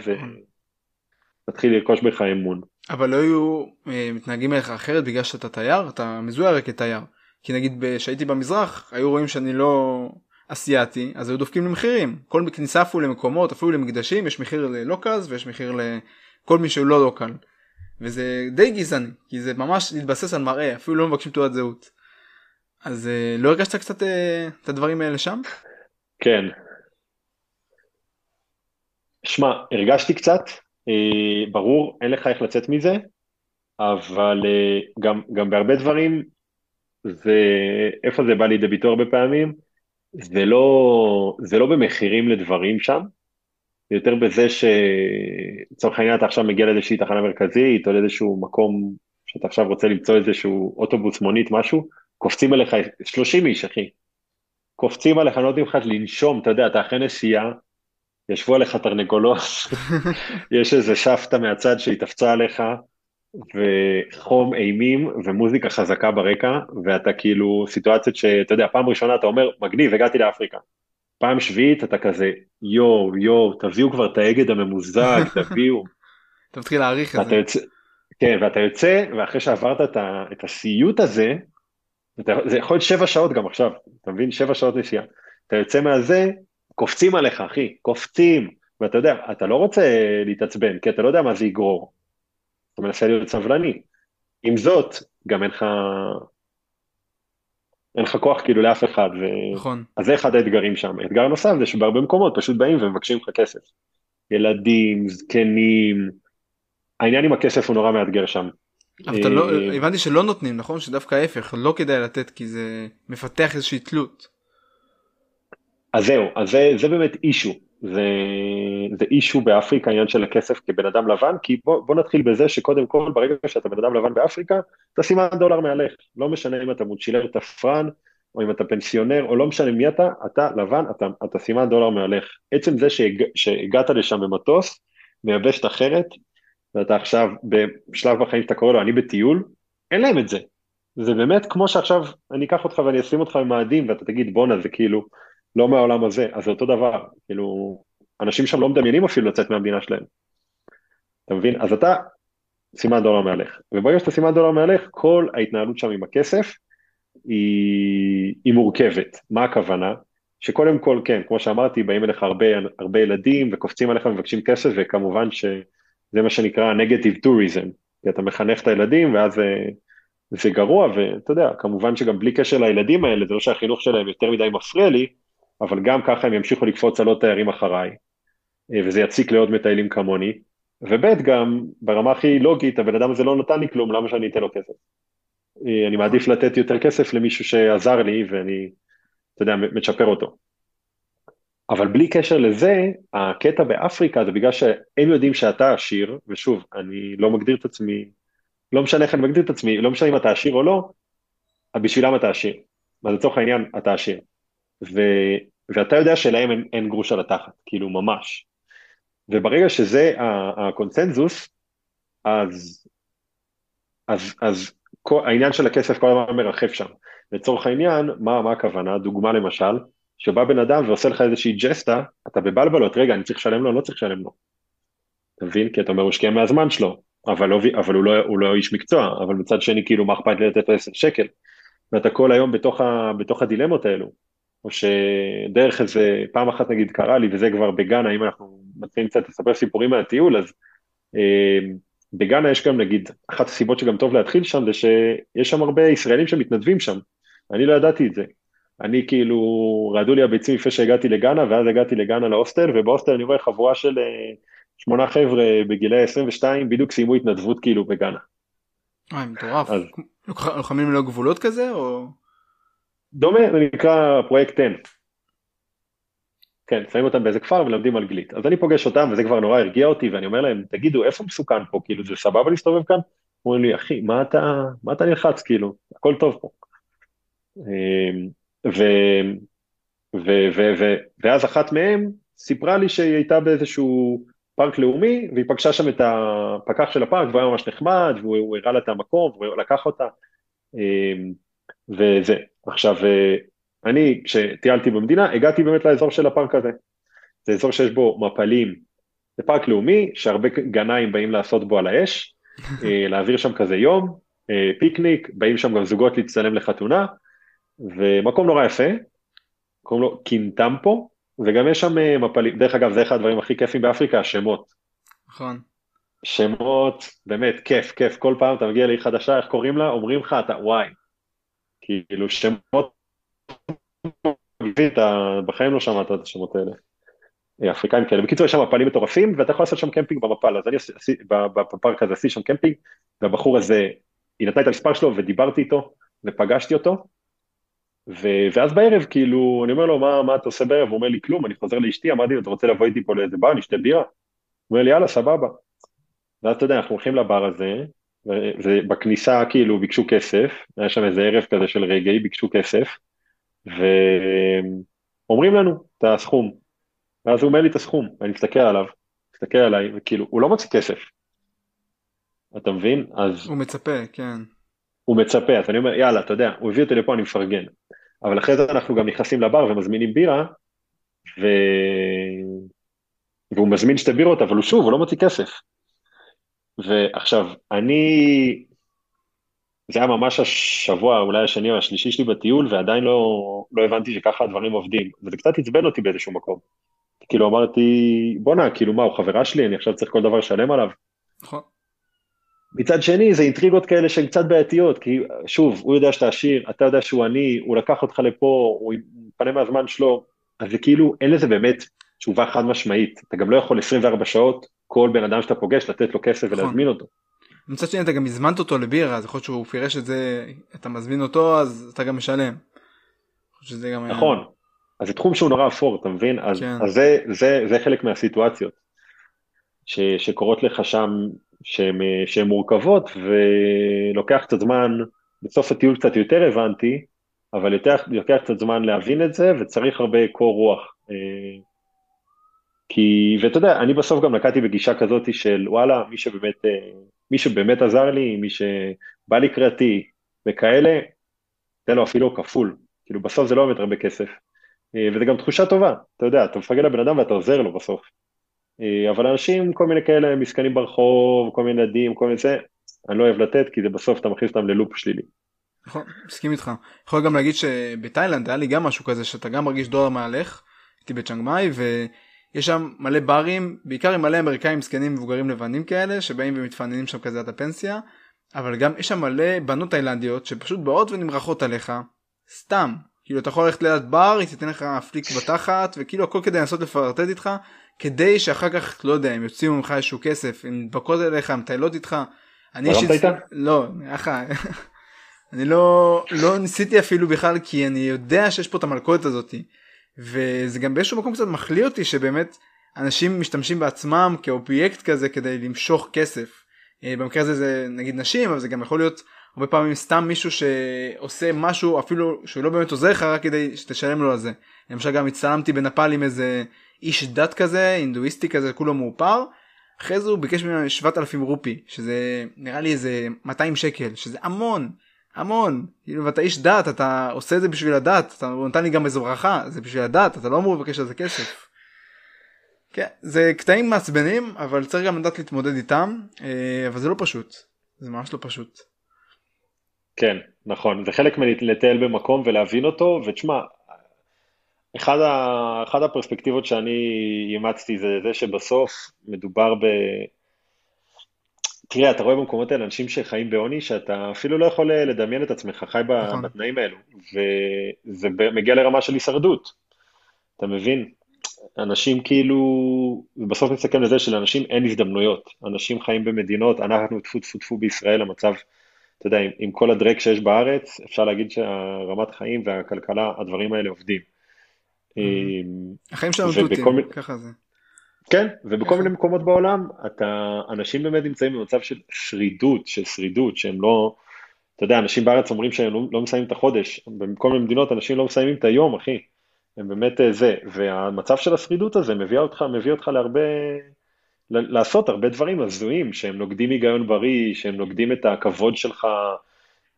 ומתחיל לרכוש בך אמון. אבל לא היו אה, מתנהגים אליך אחרת בגלל שאתה תייר, אתה מזוהה הרי כתייר. כי נגיד כשהייתי במזרח היו רואים שאני לא... אסיאתי אז היו דופקים למחירים כל כניסה אפילו למקומות אפילו למקדשים יש מחיר ללוקלס ויש מחיר לכל מי שהוא לא לוקל. וזה די גזעני כי זה ממש להתבסס על מראה אפילו לא מבקשים תעודת זהות. אז אה, לא הרגשת קצת אה, את הדברים האלה שם? כן. שמע, הרגשתי קצת, ברור, אין לך איך לצאת מזה, אבל אה, גם, גם בהרבה דברים, זה, איפה זה בא לידי ביטוי הרבה פעמים? זה לא, זה לא במחירים לדברים שם, זה יותר בזה שלצורך העניין אתה עכשיו מגיע לאיזושהי תחנה מרכזית או לאיזשהו מקום שאתה עכשיו רוצה למצוא איזשהו אוטובוס, מונית, משהו, קופצים עליך 30 איש, אחי. קופצים עליך, לא נותנים לך לנשום, אתה יודע, אתה אחרי נסיעה, ישבו עליך תרנגולות, יש איזה שבתא מהצד שהתאפצה עליך, וחום אימים ומוזיקה חזקה ברקע, ואתה כאילו, סיטואציות שאתה יודע, פעם ראשונה אתה אומר, מגניב, הגעתי לאפריקה. פעם שביעית אתה כזה, יואו, יואו, תביאו כבר את האגד הממוזג, תביאו. אתה מתחיל להעריך את זה. יוצא, כן, ואתה יוצא, ואחרי שעברת את, ה, את הסיוט הזה, אתה, זה יכול להיות שבע שעות גם עכשיו, אתה מבין? שבע שעות נסיעה. אתה יוצא מהזה, קופצים עליך, אחי, קופצים. ואתה יודע, אתה לא רוצה להתעצבן, כי אתה לא יודע מה זה יגרור. אתה מנסה להיות סבלני. עם זאת, גם אין לך... אין לך כוח כאילו לאף אחד. ו... נכון. אז זה אחד האתגרים שם. אתגר נוסף זה שבהרבה מקומות פשוט באים ומבקשים לך כסף. ילדים, זקנים, העניין עם הכסף הוא נורא מאתגר שם. אבל אתה לא, אה, הבנתי שלא נותנים נכון שדווקא ההפך לא כדאי לתת כי זה מפתח איזושהי תלות. אז זהו, אז זה, זה באמת אישו, זה, זה אישו באפריקה העניין של הכסף כבן אדם לבן, כי בוא, בוא נתחיל בזה שקודם כל ברגע שאתה בן אדם לבן באפריקה, אתה סימן דולר מעליך, לא משנה אם אתה מוצ'ילר תפרן, או אם אתה פנסיונר, או לא משנה מי אתה, אתה לבן, אתה, אתה סימן דולר מעליך. עצם זה שהג, שהגעת לשם במטוס, מיבשת אחרת, ואתה עכשיו בשלב בחיים שאתה קורא לו אני בטיול, אין להם את זה. זה באמת כמו שעכשיו אני אקח אותך ואני אשים אותך במאדים ואתה תגיד בואנה זה כאילו לא מהעולם הזה, אז זה אותו דבר, כאילו אנשים שם לא מדמיינים אפילו לצאת מהמדינה שלהם. אתה מבין? אז אתה סימן דולר מעליך, וברגע שאתה סימן דולר מעליך, כל ההתנהלות שם עם הכסף היא, היא מורכבת. מה הכוונה? שקודם כל, כן, כמו שאמרתי, באים אליך הרבה, הרבה ילדים וקופצים עליך ומבקשים כסף, וכמובן ש... זה מה שנקרא negative tourism, כי אתה מחנך את הילדים ואז זה, אה, זה גרוע, ואתה יודע, כמובן שגם בלי קשר לילדים האלה, זה לא שהחינוך שלהם יותר מדי מפריע לי, אבל גם ככה הם ימשיכו לקפוץ על עוד תיירים אחריי, אה, וזה יציק לעוד מטיילים כמוני, וב' גם ברמה הכי לוגית, הבן אדם הזה לא נתן לי כלום, למה שאני אתן לו כסף? אה, אני מעדיף לתת יותר כסף למישהו שעזר לי ואני, אתה יודע, מצ'פר אותו. אבל בלי קשר לזה, הקטע באפריקה זה בגלל שהם יודעים שאתה עשיר, ושוב, אני לא מגדיר את עצמי, לא משנה איך אני מגדיר את עצמי, לא משנה אם אתה עשיר או לא, בשבילם אתה עשיר. אז לצורך העניין, אתה עשיר. ואתה יודע שלהם אין, אין גרוש על התחת, כאילו ממש. וברגע שזה הקונצנזוס, אז, אז, אז כל, העניין של הכסף כל הזמן מרחף שם. לצורך העניין, מה, מה הכוונה? דוגמה למשל, שבא בן אדם ועושה לך איזושהי ג'סטה, אתה בבלבלות, רגע, אני צריך לשלם לו, לא צריך לשלם לו. אתה מבין? כי אתה אומר, הוא השקיע מהזמן שלו, אבל, לא, אבל הוא, לא, הוא לא איש מקצוע, אבל מצד שני, כאילו, מה אכפת לי לתת לו 10 שקל? ואתה כל היום בתוך, ה, בתוך הדילמות האלו. או שדרך איזה, פעם אחת נגיד קרה לי, וזה כבר בגאנה, אם אנחנו מתחילים קצת לספר סיפורים מהטיול, אז אה, בגאנה יש גם נגיד, אחת הסיבות שגם טוב להתחיל שם, זה שיש שם הרבה ישראלים שמתנדבים שם. אני לא ידעתי את זה. אני כאילו, רעדו לי הביצים לפני שהגעתי לגאנה, ואז הגעתי לגאנה להוסטל, ובהוסטל אני רואה חבורה של אה, שמונה חבר'ה בגילי 22, בדיוק סיימו התנדבות כאילו בגאנה. וואי, מטורף. אז... לוחמים ללא גבולות כזה, או? דומה, זה נקרא פרויקט 10. כן, שמים אותם באיזה כפר ולומדים אנגלית. אז אני פוגש אותם, וזה כבר נורא הרגיע אותי, ואני אומר להם, תגידו, איפה מסוכן פה? כאילו, זה סבבה להסתובב כאן? אומרים לי, אחי, מה אתה, מה אתה נלחץ, כאילו? הכל טוב פה. אמ, ו, ו, ו, ו, ואז אחת מהם סיפרה לי שהיא הייתה באיזשהו פארק לאומי, והיא פגשה שם את הפקח של הפארק, והוא היה ממש נחמד, והוא הראה לה את המקום, והוא לקח אותה, אמ, וזה. עכשיו, אני, כשטיילתי במדינה, הגעתי באמת לאזור של הפארק הזה. זה אזור שיש בו מפלים, זה פארק לאומי, שהרבה גנאים באים לעשות בו על האש, אה, להעביר שם כזה יום, אה, פיקניק, באים שם גם זוגות להצטלם לחתונה, ומקום נורא יפה, קוראים לו קינטמפו, וגם יש שם אה, מפלים, דרך אגב, זה אחד הדברים הכי כיפים באפריקה, השמות. נכון. שמות, באמת, כיף, כיף, כל פעם אתה מגיע לעיר חדשה, איך קוראים לה? אומרים לך, אתה, וואי. כאילו, שמות, בחיים לא שמעת את השמות האלה. אה, אפריקאים כאלה. בקיצור, יש שם מפלים מטורפים, ואתה יכול לעשות שם קמפינג במפל, אז אני עשיתי, בפארק הזה עשיתי שם קמפינג, והבחור הזה, היא נתנה את המספר שלו ודיברתי איתו, ופגשתי אותו, ו... ואז בערב, כאילו, אני אומר לו, מה, מה אתה עושה בערב? הוא אומר לי, כלום, אני חוזר לאשתי, אמרתי לו, אתה רוצה לבוא איתי פה לאיזה בר, נשתה בירה? הוא אומר לי, יאללה, סבבה. ואז אתה יודע, אנחנו הולכים לבר הזה, ובכניסה כאילו ביקשו כסף, היה שם איזה ערב כזה של רגעי, ביקשו כסף, ואומרים לנו את הסכום. ואז הוא אומר לי את הסכום, ואני מסתכל עליו, מסתכל עליי, וכאילו, הוא לא מוציא כסף. אתה מבין? אז... הוא מצפה, כן. הוא מצפה, אז אני אומר, יאללה, אתה יודע, הוא הביא אותי לפה, אני מפרגן. אבל אחרי זה אנחנו גם נכנסים לבר ומזמינים בירה, ו... והוא מזמין שתי בירות, אבל הוא שוב, הוא לא מוציא כסף. ועכשיו, אני, זה היה ממש השבוע, אולי השני או השלישי שלי בטיול, ועדיין לא, לא הבנתי שככה הדברים עובדים. וזה קצת עצבן אותי באיזשהו מקום. כאילו אמרתי, בואנה, כאילו מה, הוא חברה שלי, אני עכשיו צריך כל דבר לשלם עליו. נכון. מצד שני, זה אינטריגות כאלה שהן קצת בעייתיות, כי שוב, הוא יודע שאתה עשיר, אתה יודע שהוא עני, הוא לקח אותך לפה, הוא מפנה מהזמן שלו, אז זה כאילו, אין לזה באמת תשובה חד משמעית. אתה גם לא יכול 24 שעות, כל בן אדם שאתה פוגש, לתת לו כסף נכון. ולהזמין אותו. מצד שני, אתה גם הזמנת אותו לבירה, אז יכול להיות שהוא פירש את זה, אתה מזמין אותו, אז אתה גם משלם. נכון, היה... אז זה תחום שהוא נורא אפור, אתה מבין? אז, כן. אז זה, זה, זה חלק מהסיטואציות ש, שקורות לך שם, שהן מורכבות, ולוקח קצת זמן, בסוף הטיול קצת יותר הבנתי, אבל יותר, לוקח קצת זמן להבין את זה, וצריך הרבה קור רוח. כי, ואתה יודע, אני בסוף גם נקטתי בגישה כזאת של וואלה, מי שבאמת, אה, מי שבאמת עזר לי, מי שבא לקראתי וכאלה, תן לו אפילו כפול. כאילו בסוף זה לא באמת הרבה כסף. אה, וזה גם תחושה טובה, אתה יודע, אתה מפגר לבן אדם ואתה עוזר לו בסוף. אה, אבל אנשים, כל מיני כאלה מסכנים ברחוב, כל מיני ילדים, כל מיני זה, אני לא אוהב לתת, כי זה בסוף אתה מכניס אותם ללופ שלילי. נכון, מסכים איתך. יכול גם להגיד שבתאילנד היה לי גם משהו כזה, שאתה גם מרגיש דואר מעלך, הייתי בצ'אנג מאי, ויש שם מלא ברים, בעיקר עם מלא אמריקאים זקנים מבוגרים לבנים כאלה, שבאים ומתפננים שם כזה עד הפנסיה, אבל גם יש שם מלא בנות תאילנדיות שפשוט באות ונמרחות עליך, סתם, כאילו אתה יכול ללכת ליד בר, היא תיתן לך פליק בתחת, וכאילו הכל כדי לנסות לפרטט איתך, כדי שאחר כך, לא יודע, הם יוציאו ממך איזשהו כסף, הם נדבקות אליך, הם מטיילות איתך. אני אישית... איתה? לא, אחלה. אני לא, לא ניסיתי אפילו בכלל, כי אני יודע שיש פה את המלכודת הזאתי. וזה גם באיזשהו מקום קצת מחליא אותי שבאמת אנשים משתמשים בעצמם כאובייקט כזה כדי למשוך כסף. אה, במקרה הזה זה נגיד נשים, אבל זה גם יכול להיות הרבה פעמים סתם מישהו שעושה משהו אפילו שהוא לא באמת עוזר לך רק כדי שתשלם לו על זה. למשל גם הצטלמתי בנפאל עם איזה איש דת כזה, אינדואיסטי כזה, כולו מאופר. אחרי זה הוא ביקש ממנו 7,000 רופי, שזה נראה לי איזה 200 שקל, שזה המון, המון. כאילו ואתה איש דת, אתה עושה את זה בשביל הדת, אתה נותן לי גם איזו ברכה, זה בשביל הדת, אתה לא אמור לבקש על זה כסף. כן, זה קטעים מעצבנים, אבל צריך גם לדעת להתמודד איתם, אה, אבל זה לא פשוט, זה ממש לא פשוט. כן, נכון, זה חלק מלטייל במקום ולהבין אותו, ותשמע, אחד, ה, אחד הפרספקטיבות שאני אימצתי זה זה שבסוף מדובר ב... תראה, אתה רואה במקומות האלה אנשים שחיים בעוני, שאתה אפילו לא יכול לדמיין את עצמך חי נכון. בתנאים האלו, וזה מגיע לרמה של הישרדות, אתה מבין? אנשים כאילו, בסוף מסתכל לזה שלאנשים אין הזדמנויות, אנשים חיים במדינות, אנחנו טפו טפו טפו בישראל, המצב אתה יודע, עם, עם כל הדרק שיש בארץ, אפשר להגיד שהרמת חיים והכלכלה, הדברים האלה עובדים. החיים שלנו תותים. ככה זה. כן, ובכל מיני מקומות בעולם, אתה, אנשים באמת נמצאים במצב של שרידות, של שרידות, שהם לא, אתה יודע, אנשים בארץ אומרים שהם לא, לא מסיימים את החודש, בכל מיני מדינות אנשים לא מסיימים את היום, אחי. הם באמת אה, זה, והמצב של השרידות הזה מביא אותך, מביא אותך להרבה, לעשות הרבה דברים הזויים, שהם נוגדים היגיון בריא, שהם נוגדים את הכבוד שלך,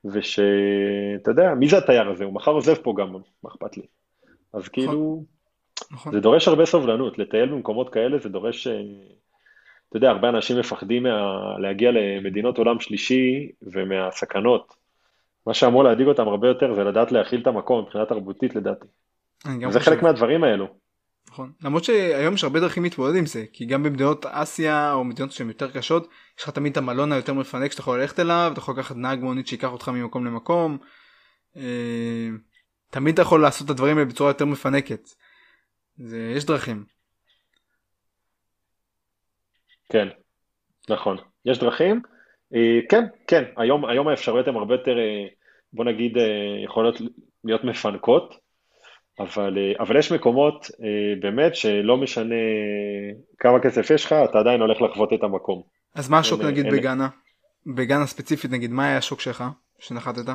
ושאתה יודע, מי זה התייר הזה? הוא מחר עוזב פה גם, מה אכפת לי? אז נכון. כאילו, נכון. זה דורש הרבה סובלנות, לטייל במקומות כאלה זה דורש, אה, אתה יודע, הרבה אנשים מפחדים מה... להגיע למדינות עולם שלישי ומהסכנות. מה שאמור להדאיג אותם הרבה יותר זה לדעת להכיל את המקום מבחינה תרבותית לדעתי. זה. חלק מהדברים האלו. נכון. למרות שהיום יש הרבה דרכים להתמודד עם זה, כי גם במדינות אסיה או מדינות שהן יותר קשות, יש לך תמיד את המלון היותר מפנק שאתה יכול ללכת אליו, אתה יכול לקחת נהג מונית שיקח אותך ממקום למקום. אה, תמיד אתה יכול לעשות את הדברים האלה בצורה יותר מפנקת. זה, יש דרכים. כן, נכון. יש דרכים? אה, כן, כן. היום, היום האפשרויות הן הרבה יותר, אה, בוא נגיד, אה, יכולות להיות מפנקות, אבל, אבל יש מקומות באמת שלא משנה כמה כסף יש לך, אתה עדיין הולך לחוות את המקום. אז מה השוק אין- נגיד אין- בגאנה? בגאנה ספציפית נגיד, מה היה השוק שלך שנחתת?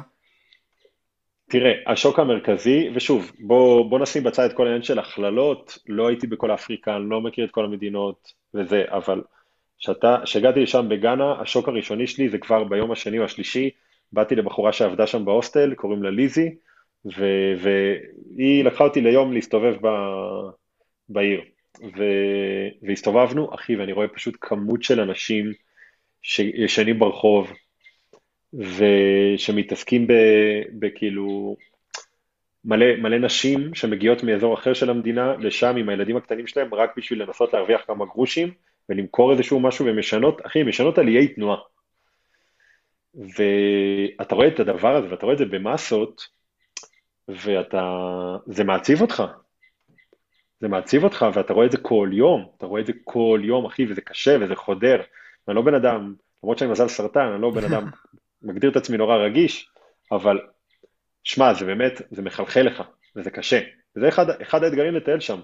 תראה, השוק המרכזי, ושוב, בוא, בוא נשים בצד את כל העניין של הכללות, לא הייתי בכל אפריקה, אני לא מכיר את כל המדינות וזה, אבל כשהגעתי לשם בגאנה, השוק הראשוני שלי זה כבר ביום השני או השלישי, באתי לבחורה שעבדה שם בהוסטל, קוראים לה ליזי, ו, והיא לקחה אותי ליום להסתובב ב, בעיר, ו, והסתובבנו, אחי, ואני רואה פשוט כמות של אנשים שישנים ברחוב, ושמתעסקים בכאילו מלא, מלא נשים שמגיעות מאזור אחר של המדינה לשם עם הילדים הקטנים שלהם רק בשביל לנסות להרוויח כמה גרושים ולמכור איזשהו משהו והן משנות, אחי, משנות על איי תנועה. ואתה רואה את הדבר הזה ואתה רואה את זה במסות ואתה, זה מעציב אותך. זה מעציב אותך ואתה רואה את זה כל יום, אתה רואה את זה כל יום, אחי, וזה קשה וזה חודר. אני לא בן אדם, למרות שאני מזל סרטן, אני לא בן אדם מגדיר את עצמי נורא רגיש, אבל שמע, זה באמת, זה מחלחל לך, וזה קשה. וזה אחד, אחד האתגרים לטייל שם,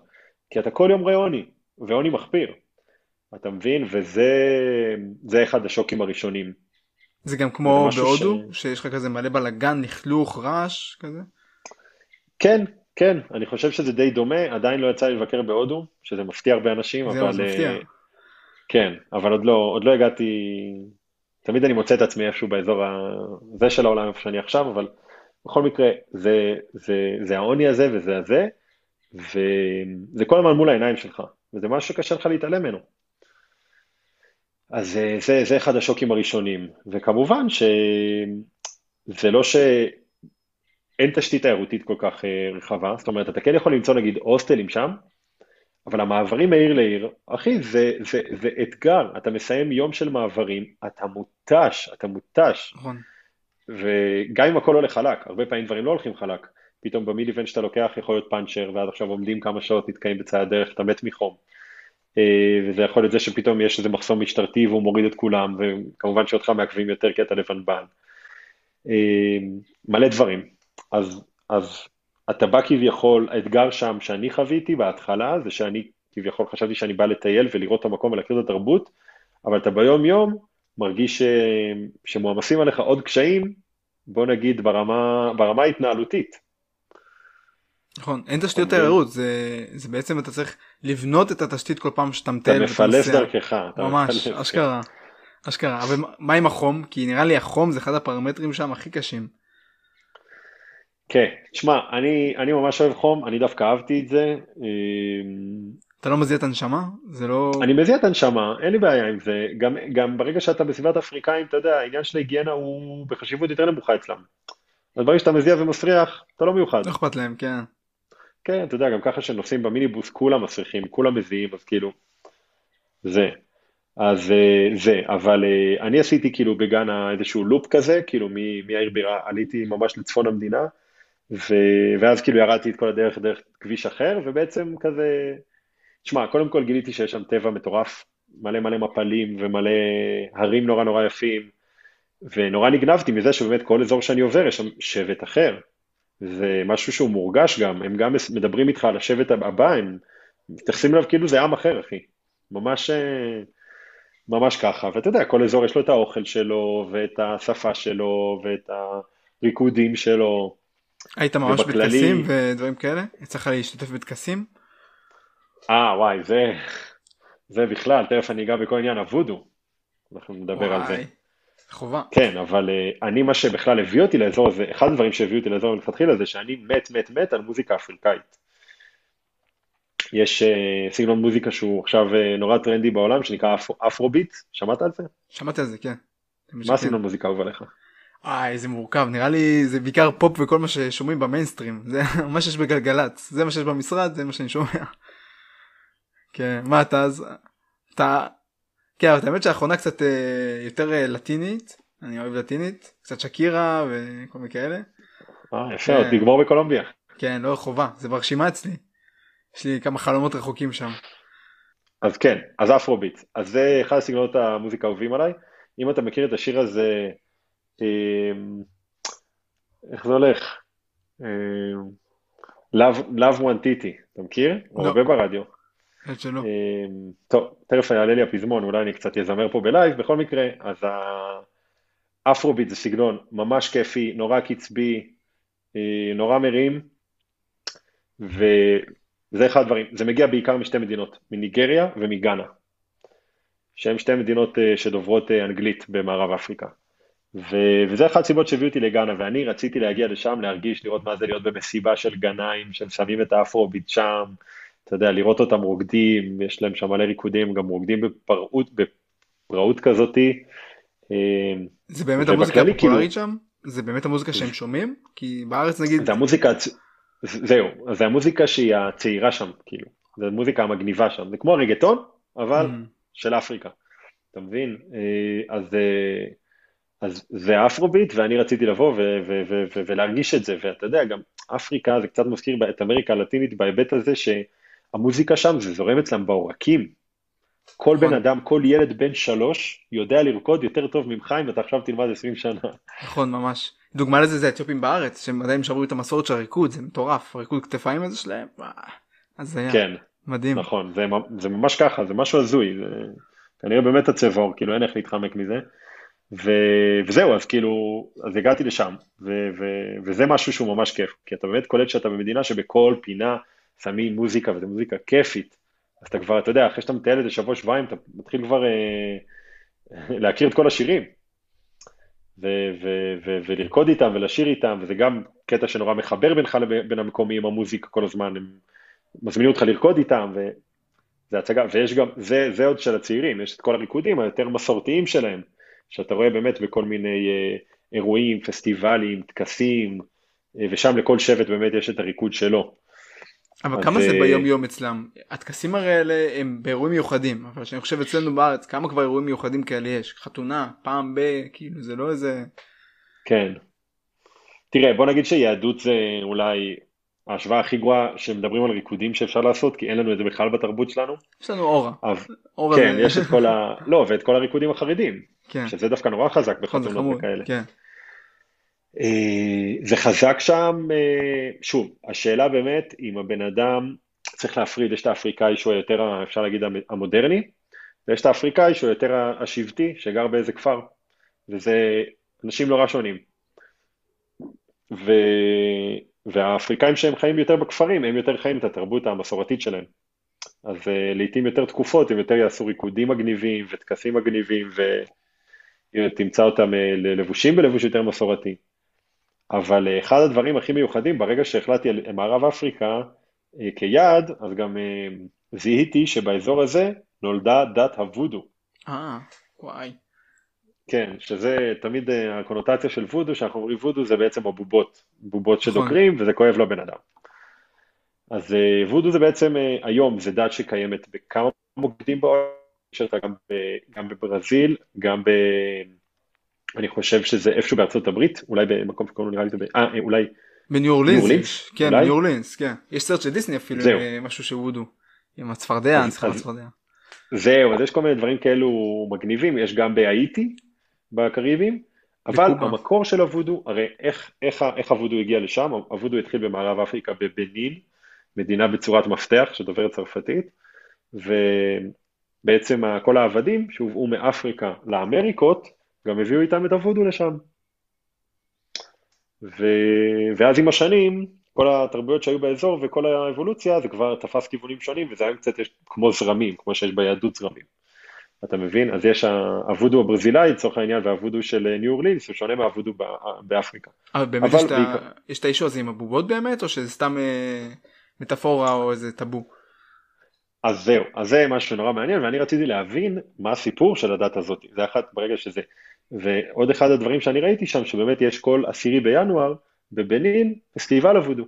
כי אתה כל יום רואה עוני, ועוני מחפיר. אתה מבין? וזה זה אחד השוקים הראשונים. זה גם כמו זה בהודו, ש- שיש לך כזה מלא בלאגן, לכלוך, רעש כזה? כן, כן, אני חושב שזה די דומה, עדיין לא יצא לי לבקר בהודו, שזה מפתיע הרבה אנשים, זהו, אבל... זה מפתיע. אה, כן, אבל עוד לא, עוד לא הגעתי, תמיד אני מוצא את עצמי איפשהו באזור הזה של העולם איפה שאני עכשיו, אבל בכל מקרה, זה, זה, זה העוני הזה וזה הזה, וזה כל הזמן מול העיניים שלך, וזה משהו שקשה לך להתעלם ממנו. אז אה, זה, זה אחד השוקים הראשונים, וכמובן שזה לא שאין תשתית תיירותית כל כך אה, רחבה, זאת אומרת, אתה כן יכול למצוא נגיד הוסטלים שם, אבל המעברים מעיר לעיר, אחי, זה, זה, זה אתגר, אתה מסיים יום של מעברים, אתה מותש, אתה מותש, נכון. וגם אם הכל הולך חלק, הרבה פעמים דברים לא הולכים חלק, פתאום במיד איבנט שאתה לוקח יכול להיות פאנצ'ר, ועד עכשיו עומדים כמה שעות, נתקעים בצד הדרך, אתה מת מחום. אה, וזה יכול להיות זה שפתאום יש איזה מחסום משטרתי והוא מוריד את כולם, וכמובן שאותך מעכבים יותר כי אתה לבנבן. אה, מלא דברים. אז, אז אתה בא כביכול, האתגר שם שאני חוויתי בהתחלה, זה שאני כביכול חשבתי שאני בא לטייל ולראות את המקום ולהכיר את התרבות, אבל אתה ביום יום מרגיש ש... שמועמסים עליך עוד קשיים, בוא נגיד ברמה, ברמה ההתנהלותית. נכון, אין תשתיות אתה מבין? תיירות, זה, זה בעצם אתה צריך לבנות את התשתית כל פעם שאתה אתה מטייל ואתה מפלס. דרכך. אתה ממש, מפלס, אשכרה. אשכרה, אבל מה עם החום? כי נראה לי החום זה אחד הפרמטרים שם הכי קשים. כן, תשמע, אני, אני ממש אוהב חום, אני דווקא אהבתי את זה. אמ, אתה לא מזיע את הנשמה? זה לא... אני מזיע את הנשמה, אין לי בעיה עם זה. גם, גם ברגע שאתה בסביבת אפריקאים, אתה יודע, העניין של ההיגיינה הוא בחשיבות יותר נמוכה אצלם. אז ברגע שאתה מזיע ומסריח, אתה לא מיוחד. לא אכפת להם, כן. כן, אתה יודע, גם ככה שנוסעים במיניבוס, כולם מסריחים, כולם מזיעים, אז כאילו, זה. אז אה, זה, אבל אה, אני עשיתי כאילו בגאנה איזשהו לופ כזה, כאילו מהעיר בירה עליתי ממש לצפון המדינה, ו... ואז כאילו ירדתי את כל הדרך דרך כביש אחר, ובעצם כזה, תשמע, קודם כל גיליתי שיש שם טבע מטורף, מלא מלא מפלים ומלא הרים נורא נורא יפים, ונורא נגנבתי מזה שבאמת כל אזור שאני עובר יש שם שבט אחר. זה משהו שהוא מורגש גם, הם גם מדברים איתך על השבט הבא, הם מתייחסים אליו כאילו זה עם אחר, אחי. ממש, אה, ממש ככה. ואתה יודע, כל אזור יש לו את האוכל שלו, ואת השפה שלו, ואת הריקודים שלו. היית ממש ובכללי- בטקסים ודברים כאלה? יצא לך להשתתף בטקסים? אה, וואי, זה, זה בכלל, תכף אני אגע בכל עניין הוודו. אנחנו נדבר על זה. וואי, חובה. כן, אבל uh, אני, מה שבכלל הביא אותי לאזור הזה, אחד הדברים שהביאו אותי לאזור מלכתחילה זה שאני מת, מת, מת על מוזיקה אפריקאית. יש אה, סגנון מוזיקה שהוא עכשיו אה, נורא טרנדי בעולם, שנקרא אפ- Afrobeat, שמעת על זה? שמעתי על זה, כן. מה הסגנון מוזיקה אהוב עליך? וואי זה מורכב נראה לי זה בעיקר פופ וכל מה ששומעים במיינסטרים זה מה שיש בגלגלצ זה מה שיש במשרד זה מה שאני שומע. כן מה אתה אז אתה כן אבל האמת שהאחרונה קצת אה, יותר אה, לטינית אני אוהב לטינית קצת שקירה וכל מיני כאלה. אה, יפה, עוד נגמור בקולומביה. כן לא חובה זה ברשימה אצלי. יש לי כמה חלומות רחוקים שם. אז כן, אז Afrobeat. אז זה אחד הסגנונות המוזיקה האהובים עליי. אם אתה מכיר את השיר הזה, איך זה הולך? אמ, Love, Love Nwantiti, אתה מכיר? הוא לא. הרבה ברדיו. שלא. אמ, טוב, תכף יעלה לי הפזמון, אולי אני קצת אזמר פה ב live, בכל מקרה, אז ה Afrobeat זה סגנון ממש כיפי, נורא קצבי, אה, נורא מרים, וזה אחד הדברים, זה מגיע בעיקר משתי מדינות, מניגריה ומגאנה, שהן שתי מדינות אה, שדוברות אה, אנגלית במערב אפריקה. ו- וזה אחת הסיבות שהביאו אותי לגאנה, ואני רציתי להגיע לשם, להרגיש, לראות מה זה להיות במסיבה של גנאים, שהם שמים את ה Afrobeat שם, אתה יודע, לראות אותם רוקדים, יש להם שם מלא ריקודים, גם רוקדים בפראות, בפראות כזאתי. אה, זה באמת המוזיקה כאילו- הפופולרית שם? זה באמת המוזיקה שהם שומעים? כי בארץ נגיד... זה המוזיקה, זהו, זה המוזיקה שהיא הצעירה שם, כאילו, זה המוזיקה המגניבה שם, זה כמו הרגטון, אבל Mm. של אפריקה, אתה מבין? אה, אז, אה, אז זה אפרוביט, ואני רציתי לבוא ו- ו- ו- ו- ולהרגיש את זה, ואתה יודע, גם אפריקה זה קצת מזכיר את אמריקה הלטינית בהיבט הזה שהמוזיקה שם זה זורם אצלם בעורקים. כל נכון. בן אדם, כל ילד בן שלוש יודע לרקוד יותר טוב ממך אם אתה עכשיו תלמד 20 שנה. נכון ממש. דוגמה לזה זה האתיופים בארץ שהם עדיין שמרו את המסורת של הריקוד זה מטורף הריקוד כתפיים הזה שלהם. וואו, הזיה. כן, מדהים. נכון, זה, זה ממש ככה, זה משהו הזוי, זה כנראה באמת הצבע עור, כאילו אין איך להתחמק מזה. ו, וזהו, אז כאילו, אז הגעתי לשם, ו, ו, וזה משהו שהוא ממש כיף, כי אתה באמת קולט שאתה במדינה שבכל פינה שמים מוזיקה, וזו מוזיקה כיפית. אז אתה כבר, אתה יודע, אחרי שאתה מטייל איזה שבוע, שבועיים, אתה מתחיל כבר אה, להכיר את כל השירים. ו- ו- ו- ולרקוד איתם ולשיר איתם, וזה גם קטע שנורא מחבר בינך לבין בין המקומי עם המוזיקה כל הזמן, הם מזמינים אותך לרקוד איתם, וזה הצגה, ויש גם, זה, זה עוד של הצעירים, יש את כל הריקודים היותר מסורתיים שלהם, שאתה רואה באמת בכל מיני אה, אירועים, פסטיבלים, טקסים, אה, ושם לכל שבט באמת יש את הריקוד שלו. אבל כמה זה אה, ביום יום אצלם? הטקסים הרי האלה הם באירועים מיוחדים אבל שאני חושב אצלנו בארץ כמה כבר אירועים מיוחדים כאלה יש חתונה פעם ב... כאילו זה לא איזה... כן. תראה, בוא נגיד שיהדות זה אולי ההשוואה הכי גרועה שמדברים על ריקודים שאפשר לעשות, כי אין לנו את זה בכלל בתרבות שלנו. יש לנו אורה. אז אורה כן, זה- יש את כל ה... לא, ואת כל הריקודים החרדים, כן. שזה דווקא נורא חזק בחתונות. וכאלה. כן. אה, זה חזק שם, אה, שוב, השאלה באמת אם הבן אדם, צריך להפריד, יש את האפריקאי שהוא היותר, אפשר להגיד, המ- המודרני, ויש את האפריקאי שהוא יותר השבטי, שגר באיזה כפר, וזה אנשים נורא שונים. ו... והאפריקאים שהם חיים יותר בכפרים, הם יותר חיים את התרבות המסורתית שלהם. אז uh, לעיתים יותר תקופות הם יותר יעשו ריקודים מגניבים וטקסים מגניבים ותמצא אותם uh, לבושים בלבוש יותר מסורתי. אבל uh, אחד הדברים הכי מיוחדים, ברגע שהחלטתי על מערב אפריקה uh, כיעד, אז גם uh, זיהיתי שבאזור הזה נולדה דת הוודו. אה, וואי. כן, שזה תמיד אה, הקונוטציה של וודו, שאנחנו אומרים וודו זה בעצם הבובות, בובות נכון. שדוקרים וזה כואב לבן אדם. אז אה, וודו זה בעצם, אה, היום זה דת שקיימת בכמה מוקדים בעולם, יש אותה גם, בברזיל, גם ב... אני חושב שזה איפשהו בארצות הברית, אולי במקום שקוראים לו נראה לי זה, ב- אה, אולי, בניו אורלינס. כן? בניו אורלינס, כן. יש סרט של דיסני אפילו, זהו. משהו של וודו. עם הצפרדע, אני צריכה הצפרדע. זהו, אז יש כל מיני דברים כאלו מגניבים, יש גם בהאיטי, בקריבים, אבל בקובה. המקור של הוודו, הרי איך, איך, איך הוודו הגיע לשם? הוודו התחיל במערב אפריקה בבנין, מדינה בצורת מפתח שדוברת צרפתית, ובעצם כל העבדים שהובאו מאפריקה לאמריקות, גם הביאו איתם את הוודו לשם. ו... ואז עם השנים, כל התרבויות שהיו באזור וכל האבולוציה, זה כבר תפס כיוונים שונים, וזה היום קצת יש כמו זרמים, כמו שיש ביהדות זרמים. אתה מבין? אז יש הוודו הברזילאי לצורך העניין, והוודו של אה, ניו אורלינס, הוא שונה מהוודו ב- באפריקה. אבל באמת אבל יש בעיקר- יש את האישו הזה עם הבובות באמת, או שזה סתם אה, מטאפורה או איזה טאבו? אז זהו, אז זה משהו נורא מעניין, ואני רציתי להבין מה הסיפור של הדת הזאת. זה אחת, ברגע שזה ועוד אחד הדברים שאני ראיתי שם, שבאמת יש כל עשירי בינואר, בבנין, פסטיבל הוודו.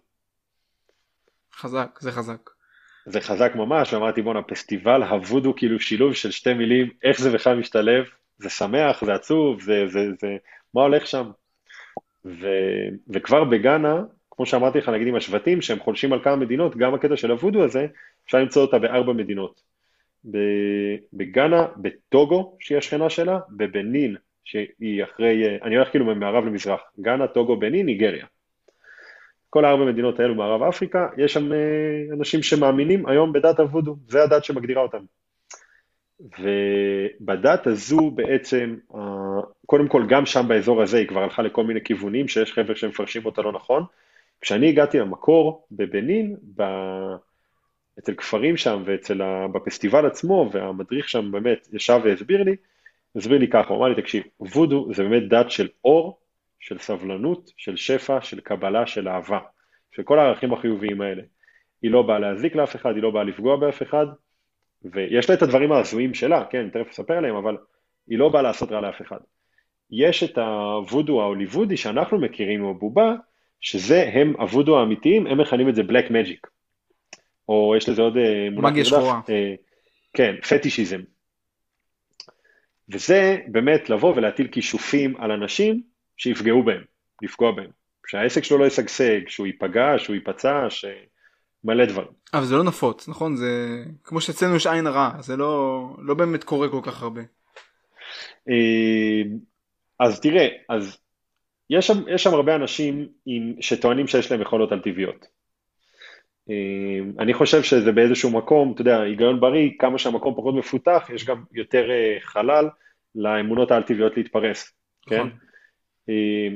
חזק, זה חזק. זה חזק ממש, ואמרתי בואנה, פסטיבל הוודו כאילו שילוב של שתי מילים, איך זה בכלל משתלב, זה שמח, זה עצוב, זה, זה, זה, מה הולך שם? ו, וכבר בגאנה, כמו שאמרתי לך, נגיד עם השבטים, שהם חולשים על כמה מדינות, גם הקטע של הוודו הזה, אפשר למצוא אותה בארבע מדינות. בגאנה, בטוגו, שהיא השכנה שלה, בבנין, שהיא אחרי, אני הולך כאילו ממערב למזרח, גאנה, טוגו, בנין, ניגריה. כל הארבע מדינות האלו מערב אפריקה, יש שם אה, אנשים שמאמינים היום בדת הוודו, זה הדת שמגדירה אותם. ובדת הזו בעצם, קודם כל גם שם באזור הזה היא כבר הלכה לכל מיני כיוונים שיש חבר'ה שמפרשים אותה לא נכון. כשאני הגעתי למקור בבנין, ב... אצל כפרים שם ואצל ה... בפסטיבל עצמו, והמדריך שם באמת ישב והסביר לי, הסביר לי ככה, הוא אמר לי, תקשיב, וודו זה באמת דת של אור, של סבלנות, של שפע, של קבלה, של אהבה, של כל הערכים החיוביים האלה. היא לא באה להזיק לאף אחד, היא לא באה לפגוע באף אחד, ויש לה את הדברים ההזויים שלה, כן, אני תכף אספר עליהם, אבל היא לא באה לעשות רע לאף אחד. יש את הוודו ההוליוודי שאנחנו מכירים, או בובה, שזה הם הוודו האמיתיים, הם מכנים את זה בלק מג'יק. או יש לזה עוד אה, מונח מגיה שחורה. אה, כן, פטישיזם. וזה באמת לבוא ולהטיל כישופים על אנשים שיפגעו בהם, לפגוע בהם. שהעסק שלו לא ישגשג, שהוא ייפגע, שהוא ייפצע, ש... מלא דברים. אבל זה לא נפוץ, נכון? זה כמו שאצלנו יש עין הרע, זה לא, לא באמת קורה כל כך הרבה. אה, אז תראה, אז יש שם, יש שם הרבה אנשים עם, שטוענים שיש להם יכולות על טבעיות. אה, אני חושב שזה באיזשהו מקום, אתה יודע, היגיון בריא, כמה שהמקום פחות מפותח, יש גם יותר אה, חלל לאמונות האל טבעיות להתפרס, כן? נכון. כן?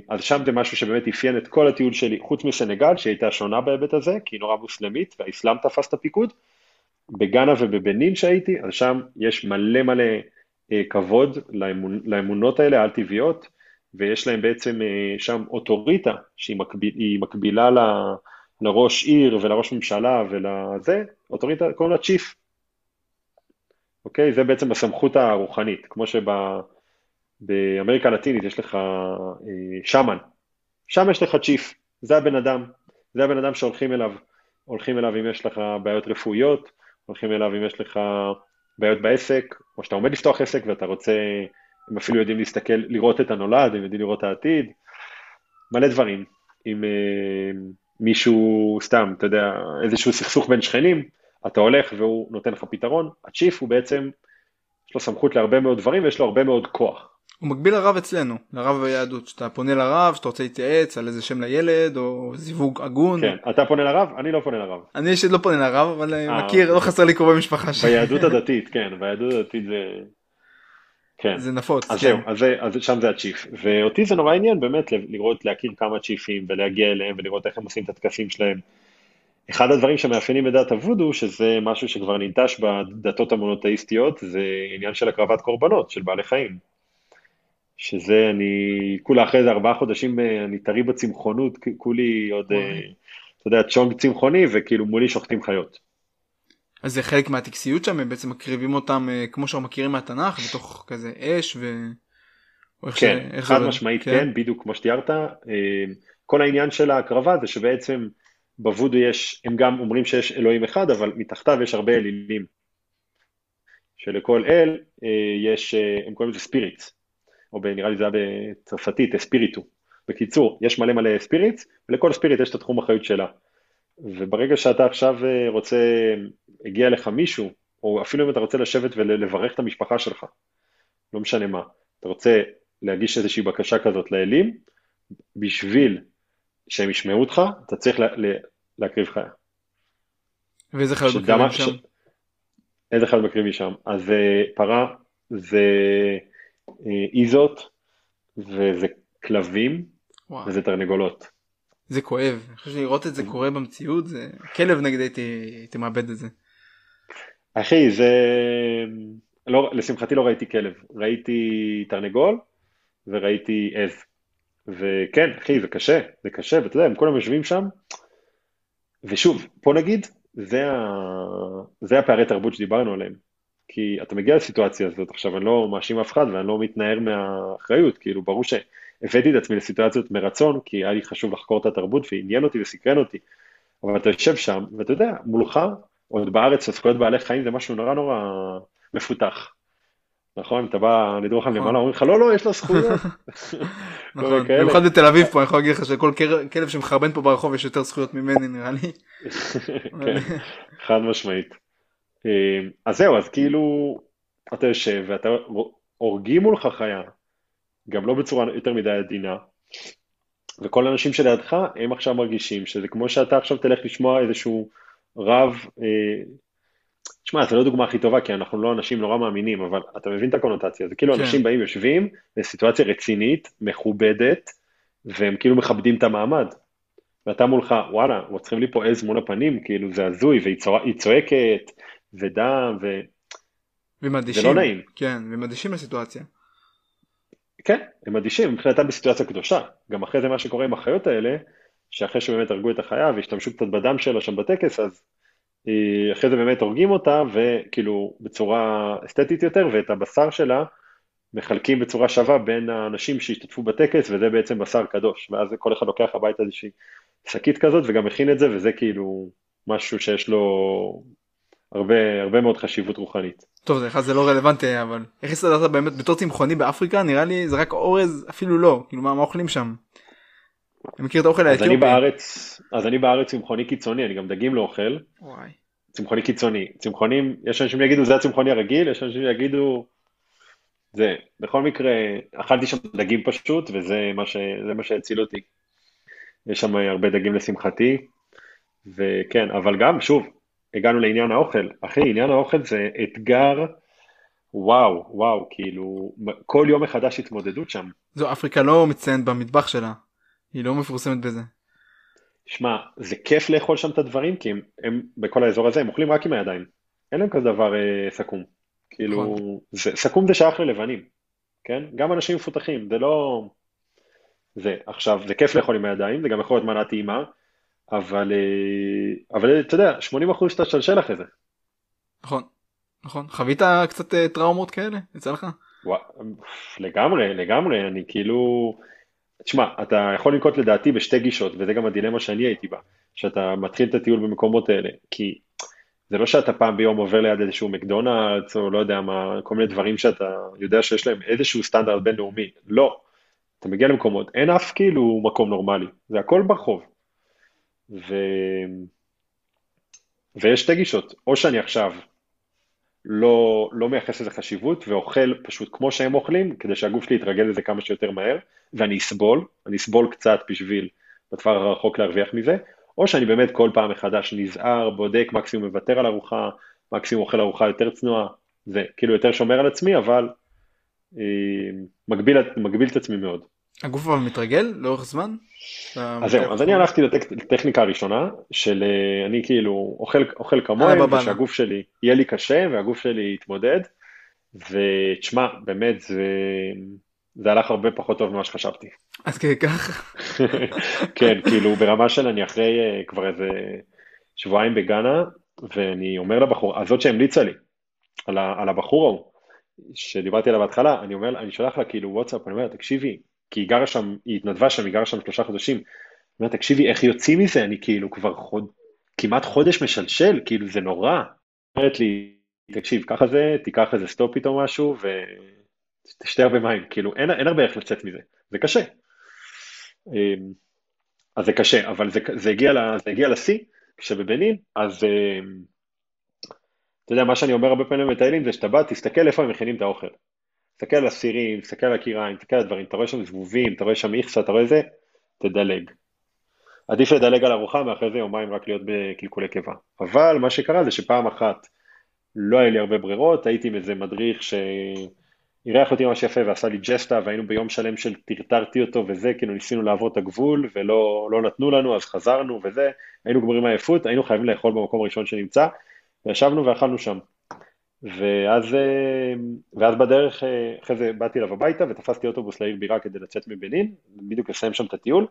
אז שם זה משהו שבאמת אפיין את כל הטיול שלי, חוץ מסנגל, שהיא הייתה שונה בהיבט הזה, כי היא נורא מוסלמית, והאסלאם תפס את הפיקוד. בגאנה ובבנין שהייתי, אז שם יש מלא מלא אה, כבוד לאמונ, לאמונות האלה, על-טבעיות, ויש להם בעצם אה, שם אוטוריטה, שהיא מקביל, מקבילה ל, לראש עיר ולראש ממשלה ולזה, אוטוריטה, קוראים לה צ'יף. אוקיי? זה בעצם הסמכות הרוחנית, כמו שב... באמריקה הלטינית יש לך אה, שמן, שם יש לך צ'יף, זה הבן אדם, זה הבן אדם שהולכים אליו, הולכים אליו אם יש לך בעיות רפואיות, הולכים אליו אם יש לך בעיות בעסק, או שאתה עומד לפתוח עסק ואתה רוצה, הם אפילו יודעים להסתכל, לראות את הנולד, הם יודעים לראות את העתיד, מלא דברים. אם אה, מישהו, סתם, אתה יודע, איזשהו סכסוך בין שכנים, אתה הולך והוא נותן לך פתרון, הצ'יף הוא בעצם, יש לו סמכות להרבה מאוד דברים ויש לו הרבה מאוד כוח. הוא מקביל לרב אצלנו, לרב ביהדות, שאתה פונה לרב, שאתה רוצה להתייעץ על איזה שם לילד או זיווג הגון. כן, אתה פונה לרב? אני לא פונה לרב. אני אישית לא פונה לרב, אבל אני אה, מכיר, אוקיי. לא חסר לי קרובי משפחה ש... ביהדות הדתית, כן, ביהדות הדתית זה... כן. זה נפוץ, אז כן. זהו, אז, זה, אז שם זה הצ'יף. ואותי זה נורא עניין באמת לראות, להכיר כמה צ'יפים ולהגיע אליהם ולראות איך הם עושים את הטקסים שלהם. אחד הדברים שמאפיינים בדת הוודו, שזה משהו שכבר ננטש בדתות המונותאיסטיות, זה עניין של הקרבת קורבנות, של בעלי חיים. שזה אני, כולה אחרי איזה ארבעה חודשים אה, אני טרי בצמחונות, כולי עוד, אה, אתה יודע, צ'ונג צמחוני, וכאילו מולי שוחטים חיות. אז זה חלק מהטקסיות שם, הם בעצם מקריבים אותם אה, כמו שאנחנו מכירים מהתנ"ך, בתוך כזה אש ו... כן. חד משמעית כן. כן, בדיוק כמו שתיארת. כל העניין של ההקרבה זה שבעצם בוודו יש, הם גם אומרים שיש אלוהים אחד, אבל מתחתיו יש הרבה אלילים. שלכל אל יש, הם קוראים לזה spirits. או נראה לי זה היה בצרפתית, אספיריטו. בקיצור, יש מלא מלא spirits, ולכל spirit יש את התחום אחריות שלה. וברגע שאתה עכשיו אה, רוצה, הגיע לך מישהו, או אפילו אם אתה רוצה לשבת ולברך את המשפחה שלך, לא משנה מה, אתה רוצה להגיש איזושהי בקשה כזאת לאלים, בשביל שהם ישמעו אותך, אתה צריך לה, לה, להקריב חיה. ואיזה חיות מקריבים שם? ש... איזה חיות מקריבים שם? אז uh, פרה זה אה, איזות, וזה כלבים, וואו. וזה תרנגולות. זה כואב, אני חושב שלראות את זה קורה במציאות, זה כלב נגיד הייתי, הייתי מאבד את זה. אחי, זה... לא, לשמחתי לא ראיתי כלב, ראיתי תרנגול וראיתי עז. וכן, אחי, זה קשה, זה קשה, ואתה יודע, הם כולם יושבים שם, ושוב, פה נגיד, זה, ה... זה הפערי תרבות שדיברנו עליהם. כי אתה מגיע לסיטואציה הזאת, עכשיו אני לא מאשים אף אחד ואני לא מתנער מהאחריות, כאילו ברור שהבאתי את עצמי לסיטואציות מרצון, כי היה לי חשוב לחקור את התרבות ועניין אותי וסקרן אותי, אבל אתה יושב שם ואתה יודע, מולך, עוד בארץ הזכויות בעלי חיים זה משהו נורא נורא מפותח. נכון, אתה בא לדרוך על נמלה, אומרים לך לא לא יש לו זכויות. נכון, במיוחד בתל אביב פה אני יכול להגיד לך שכל כלב שמחרבן פה ברחוב יש יותר זכויות ממני נראה לי. כן, חד משמעית. אמ, אז זהו, אז כאילו, אתה יושב ואתה הורגים מולך חיה, גם לא בצורה יותר מדי עדינה, וכל האנשים שלידך הם עכשיו מרגישים שזה כמו שאתה עכשיו תלך לשמוע איזשהו רב, אה, תשמע, זו לא דוגמה הכי טובה, כי אנחנו לא אנשים נורא מאמינים, אבל אתה מבין את הקונוטציה, זה כאילו כן. אנשים באים, יושבים, בסיטואציה רצינית, מכובדת, והם כאילו מכבדים את המעמד. ואתה מולך, וואלה, רוצחים לי פה עז מול הפנים, כאילו זה הזוי, והיא צועקת, ודם, ו... ומדישים. זה לא נעים. כן, ומדישים לסיטואציה. כן, הם אדישים, מבחינתם בסיטואציה קדושה. גם אחרי זה מה שקורה עם החיות האלה, שאחרי שבאמת הרגו את החיה והשתמשו קצת בדם שלה שם בטקס, אז אה, אחרי זה באמת הורגים אותה, וכאילו בצורה אסתטית יותר, ואת הבשר שלה מחלקים בצורה שווה בין האנשים שהשתתפו בטקס, וזה בעצם בשר קדוש. ואז כל אחד לוקח הביתה איזושהי שקית כזאת, וגם מכין את זה, וזה כאילו משהו שיש לו הרבה, הרבה מאוד חשיבות רוחנית. טוב, זה זה לא רלוונטי, אבל איך הסתדרת באמת בתור צמחוני באפריקה? נראה לי זה רק אורז, אפילו לא, כאילו מה, מה אוכלים שם? אני מכיר את האוכל האתיופי. אז אני בארץ, אז אני בארץ צמחוני קיצוני, אני גם דגים לא אוכל. וואי. צמחוני קיצוני. צמחונים, יש אנשים שיגידו זה הצמחוני הרגיל, יש אנשים שיגידו זה. בכל מקרה, אכלתי שם דגים פשוט, וזה מה, ש... מה שהציל אותי. יש שם הרבה דגים לשמחתי, וכן, אבל גם, שוב, הגענו לעניין האוכל. אחי, עניין האוכל זה אתגר, וואו, וואו, כאילו, כל יום מחדש התמודדות שם. זו אפריקה לא מציינת במטבח שלה, היא לא מפורסמת בזה. שמע, זה כיף לאכול שם את הדברים, כי הם, הם בכל האזור הזה, הם אוכלים רק עם הידיים. אין להם כזה דבר אה, סכו"ם. כאילו, נכון. זה, סכו"ם זה שייך ללבנים, כן? גם אנשים מפותחים, זה לא... זה, עכשיו, זה כיף לאכול עם הידיים, זה גם יכול להיות מנה טעימה, אבל, אה, אבל אתה יודע, 80% שאתה שלשל אחרי זה. נכון, נכון. חווית קצת אה, טראומות כאלה? יצא לך? לגמרי, לגמרי, אני כאילו... תשמע, אתה יכול לנקוט לדעתי בשתי גישות, וזה גם הדילמה שאני הייתי בה, שאתה מתחיל את הטיול במקומות האלה, כי זה לא שאתה פעם ביום עובר ליד איזשהו מקדונלדס, או לא יודע מה, כל מיני דברים שאתה יודע שיש להם איזשהו סטנדרט בינלאומי, לא. אתה מגיע למקומות, אין אף כאילו מקום נורמלי, זה הכל ברחוב. ו... ויש שתי גישות, או שאני עכשיו לא, לא מייחס לזה חשיבות ואוכל פשוט כמו שהם אוכלים, כדי שהגוף שלי יתרגל לזה כמה שיותר מהר, ואני אסבול, אני אסבול קצת בשביל בטווח הרחוק להרוויח מזה, או שאני באמת כל פעם מחדש נזהר, בודק, מקסימום מוותר על ארוחה, מקסימום אוכל ארוחה יותר צנועה, זה כאילו יותר שומר על עצמי, אבל אה, מגביל, מגביל את עצמי מאוד. הגוף אבל מתרגל לאורך זמן? אז זהו, אז אני הלכתי לטכניקה הראשונה של אה, אני כאילו אוכל, אוכל כמוהם, ושהגוף שלי יהיה לי קשה והגוף שלי יתמודד, ותשמע, באמת זה, זה הלך הרבה פחות טוב ממה שחשבתי. אז כך? כן, כאילו ברמה של אני אחרי אה, כבר איזה שבועיים בגאנה, ואני אומר לבחור, הזאת שהמליצה לי, על, על הבחור ההוא, שדיברתי עליו בהתחלה, אני אומר, אני שולח לה כאילו וואטסאפ, אני אומר, תקשיבי, כי היא גרה שם, היא התנדבה שם, היא גרה שם שלושה חודשים. היא אומרת, תקשיבי, איך יוצאים מזה? אני כאילו כבר חוד... כמעט חודש משלשל, כאילו זה נורא. היא אומרת לי, תקשיב, ככה זה, תיקח איזה סטופית או משהו ותשתה הרבה מים, כאילו אין, אין הרבה איך לצאת מזה, זה קשה. אמ, אז זה קשה, אבל זה, זה הגיע, זה הגיע לשיא, כשבבנין, אז אמ, אתה יודע, מה שאני אומר הרבה פעמים למטיילים זה שאתה בא, תסתכל איפה הם מכינים את האוכל. תסתכל על הסירים, תסתכל על הקיריים, תסתכל על הדברים, אתה רואה שם זבובים, אתה רואה שם איכסה, אתה רואה זה, תדלג. עדיף לדלג על ארוחה מאחרי זה יומיים רק להיות בקלקולי קיבה. אבל מה שקרה זה שפעם אחת לא היה לי הרבה ברירות, הייתי עם איזה מדריך שאירח אותי ממש יפה ועשה לי ג'סטה והיינו ביום שלם של טרטרתי אותו וזה, כאילו ניסינו לעבור את הגבול ולא לא נתנו לנו אז חזרנו וזה, היינו גמורים מעייפות, היינו חייבים לאכול במקום הראשון שנמצא וישבנו ואכלנו שם. ואז, אה, ואז בדרך, אה, אחרי זה באתי אליו הביתה ותפסתי אוטובוס לעיר בירה כדי לצאת מבנין, בדיוק לסיים שם את הטיול,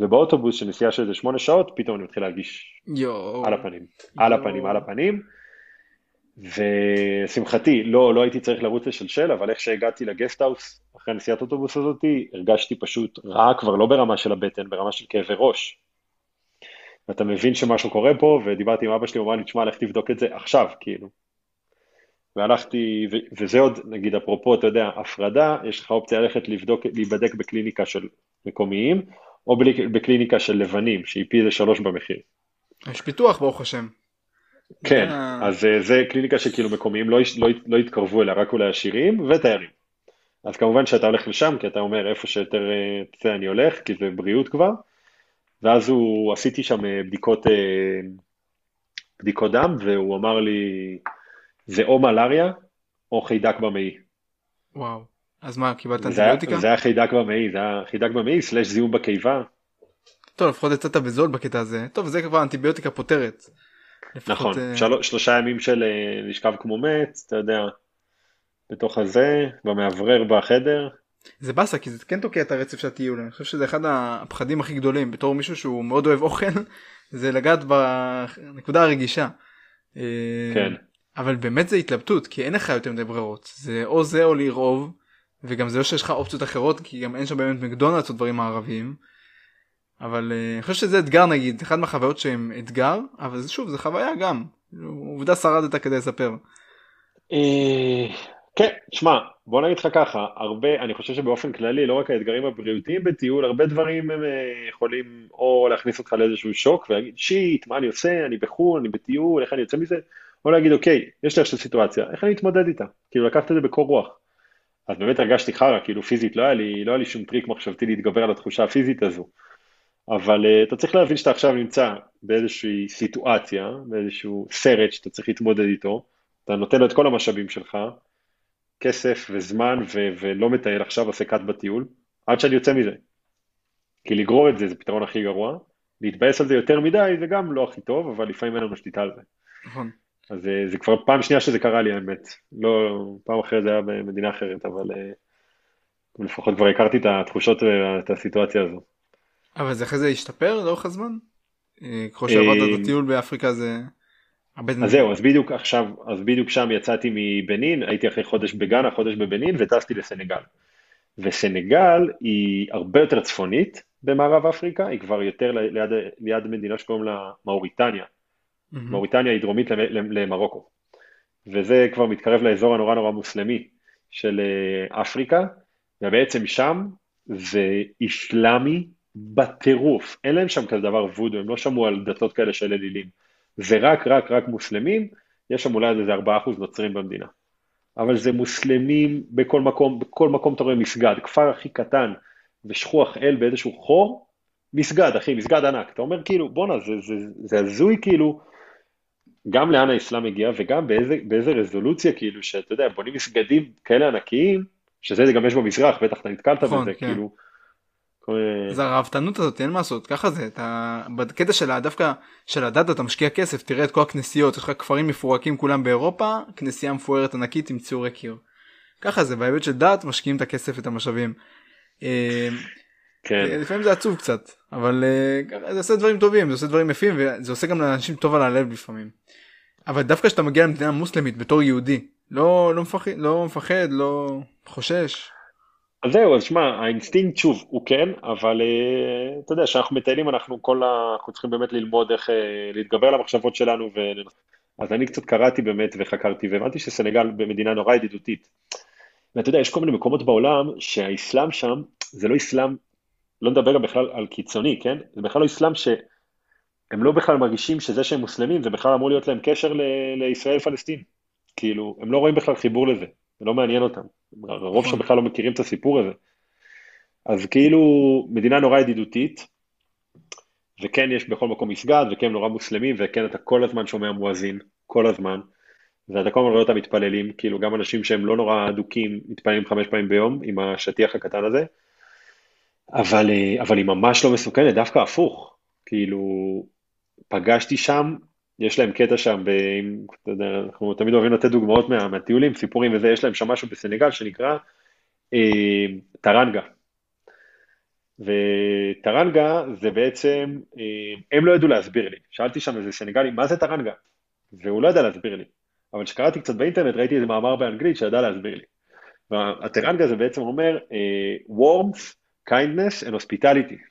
ובאוטובוס של נסיעה של איזה שמונה שעות, פתאום אני מתחיל להרגיש יו. על הפנים, יו. על הפנים, על הפנים, ושמחתי, לא, לא הייתי צריך לרוץ לשלשל, אבל איך שהגעתי לגסטהאוס, אחרי נסיעת אוטובוס הזאתי, הרגשתי פשוט רע כבר לא ברמה של הבטן, ברמה של כאבי ראש. ואתה מבין שמשהו קורה פה, ודיברתי עם אבא שלי, הוא אמר לי, תשמע, לך תבדוק את זה עכשיו, כאילו. והלכתי, ו- וזה עוד, נגיד, אפרופו, אתה יודע, הפרדה, יש לך אופציה ללכת לבדוק, להיבדק בקליניקה של מקומיים, או בקליניקה של לבנים, שהיא פי זה שלוש במחיר. יש פיתוח, ברוך השם. כן, אז אה, זה קליניקה שכאילו מקומיים לא, לא, לא יתקרבו אליה, רק אולי עשירים ותיירים. אז כמובן שאתה הולך לשם, כי אתה אומר איפה שיותר, תצא אני הולך, כי זה בריאות כבר. ואז הוא, עשיתי שם אה, בדיקות, אה, בדיקות דם, והוא אמר לי, זה או מלאריה או חיידק במעי. וואו, אז מה, קיבלת אנטיביוטיקה? זה היה חיידק במעי, זה היה חיידק במעי, סלש זיהום בקיבה. טוב, לפחות יצאת בזול בקטע הזה. טוב, זה כבר אנטיביוטיקה פותרת. נכון, uh... של... שלושה ימים של לשכב כמו מת, אתה יודע, בתוך הזה, במאוורר בחדר. זה באסה כי זה כן תוקע את הרצף של הטיול אני חושב שזה אחד הפחדים הכי גדולים בתור מישהו שהוא מאוד אוהב אוכל זה לגעת בנקודה הרגישה. אה, כן. אבל באמת זה התלבטות כי אין לך יותר מדי ברירות זה או זה או לרעוב וגם זה לא שיש לך אופציות אחרות כי גם אין שם באמת מקדונלדס או דברים מערביים. אבל uh, אני חושב שזה אתגר נגיד אחד מהחוויות שהם אתגר אבל שוב זה חוויה גם עובדה שרדת כדי לספר. אה, כן, שמע, בוא נגיד לך ככה, הרבה, אני חושב שבאופן כללי, לא רק האתגרים הבריאותיים בטיול, הרבה דברים הם אה, יכולים או להכניס אותך לאיזשהו שוק ולהגיד, shit, מה אני עושה, אני בחו"ל, אני בטיול, איך אני יוצא מזה, או להגיד, אוקיי, יש לי עכשיו סיטואציה, איך אני אתמודד איתה? כאילו, לקחת את זה בקור רוח. אז באמת הרגשתי חרא, כאילו פיזית, לא היה לי, לא היה לי שום טריק מחשבתי להתגבר על התחושה הפיזית הזו. אבל אה, אתה צריך להבין שאתה עכשיו נמצא באיזושהי סיטואציה, באיזשהו סרט שאתה צריך להתמודד איתו, אתה נותן לו את כל המשאבים שלך, כסף וזמן ו- ולא מטייל עכשיו, עושה קאט בטיול, עד שאני יוצא מזה. כי לגרור את זה זה פתרון הכי גרוע, להתבאס על זה יותר מדי זה גם לא הכי טוב, אבל לפעמים אין לנו שליטה על זה. נכון. אז זה, אה, זה כבר פעם שנייה שזה קרה לי האמת, לא, פעם אחרת זה היה במדינה אחרת, אבל אה, לפחות כבר הכרתי את התחושות ואת הסיטואציה הזו. אבל זה אחרי זה השתפר לאורך הזמן? אה, כמו שעברת את הטיול באפריקה זה... אז זהו, אז בדיוק עכשיו, אז בדיוק שם יצאתי מבנין, הייתי אחרי חודש בגאנה, חודש בבנין, וטסתי לסנגל. וסנגל היא הרבה יותר צפונית במערב אפריקה, היא כבר יותר ליד, ליד מדינה שקוראים לה מאוריטניה. Mm-hmm. מאוריטניה היא דרומית למרוקו. וזה כבר מתקרב לאזור הנורא נורא מוסלמי של אה, אפריקה, ובעצם שם זה איסלאמי בטירוף. אין להם שם כזה דבר וודו, הם לא שמעו על דתות כאלה של אלילים. זה רק רק רק מוסלמים, יש שם אולי איזה 4% נוצרים במדינה. אבל זה מוסלמים בכל מקום, בכל מקום אתה רואה מסגד, כפר הכי קטן ושכוח אל באיזשהו חור, מסגד אחי, מסגד ענק. אתה אומר כאילו בואנה זה, זה, זה הזוי כאילו, גם לאן האסלאם הגיע וגם באיזה, באיזה רזולוציה כאילו שאתה יודע בונים מסגדים כאלה ענקיים, שזה גם יש במזרח, בטח אתה נתקלת נכון, בזה, כן. כאילו. זה הרהבתנות הזאת אין מה לעשות ככה זה אתה בקטע של דווקא של הדת אתה משקיע כסף תראה את כל הכנסיות יש לך כפרים מפורקים כולם באירופה כנסייה מפוארת ענקית עם ציורי קיר. ככה זה בהיבט של דת משקיעים את הכסף ואת המשאבים. כן. אה, לפעמים זה עצוב קצת אבל אה, זה עושה דברים טובים זה עושה דברים יפים וזה עושה גם לאנשים טוב על הלב לפעמים. אבל דווקא כשאתה מגיע למדינה מוסלמית בתור יהודי לא לא מפחד לא מפחד לא חושש. אז זהו, אז שמע, האינסטינקט שוב הוא כן, אבל אה, אתה יודע, כשאנחנו מטיילים אנחנו כל ה... אנחנו צריכים באמת ללמוד איך אה, להתגבר על המחשבות שלנו ו... אז אני קצת קראתי באמת וחקרתי והבנתי שסנגל במדינה נורא ידידותית. ואתה יודע, יש כל מיני מקומות בעולם שהאסלאם שם זה לא אסלאם, לא נדבר גם בכלל על קיצוני, כן? זה בכלל לא אסלאם שהם לא בכלל מרגישים שזה שהם מוסלמים, זה בכלל אמור להיות להם קשר ל... לישראל פלסטין. כאילו, הם לא רואים בכלל חיבור לזה, זה לא מעניין אותם. הרוב שם נכון. בכלל לא מכירים את הסיפור הזה. אז כאילו מדינה נורא ידידותית, וכן יש בכל מקום מסגד, וכן נורא מוסלמים, וכן אתה כל הזמן שומע מואזין, כל הזמן, ואתה כל הזמן רואה אותם מתפללים, כאילו גם אנשים שהם לא נורא אדוקים מתפללים חמש פעמים ביום עם השטיח הקטן הזה, אבל, אה, אבל היא ממש לא מסוכנת, דווקא הפוך, כאילו פגשתי שם יש להם קטע שם, עם, אתה יודע, אנחנו תמיד אוהבים לתת דוגמאות מה, מהטיולים, סיפורים וזה, יש להם שם משהו בסנגל שנקרא אה, טרנגה. וטרנגה זה בעצם, אה, הם לא ידעו להסביר לי. שאלתי שם איזה סנגלי, מה זה טרנגה? והוא לא ידע להסביר לי. אבל כשקראתי קצת באינטרנט ראיתי איזה מאמר באנגלית שידע להסביר לי. והטרנגה זה בעצם אומר uh, warmth, kindness and hospitality.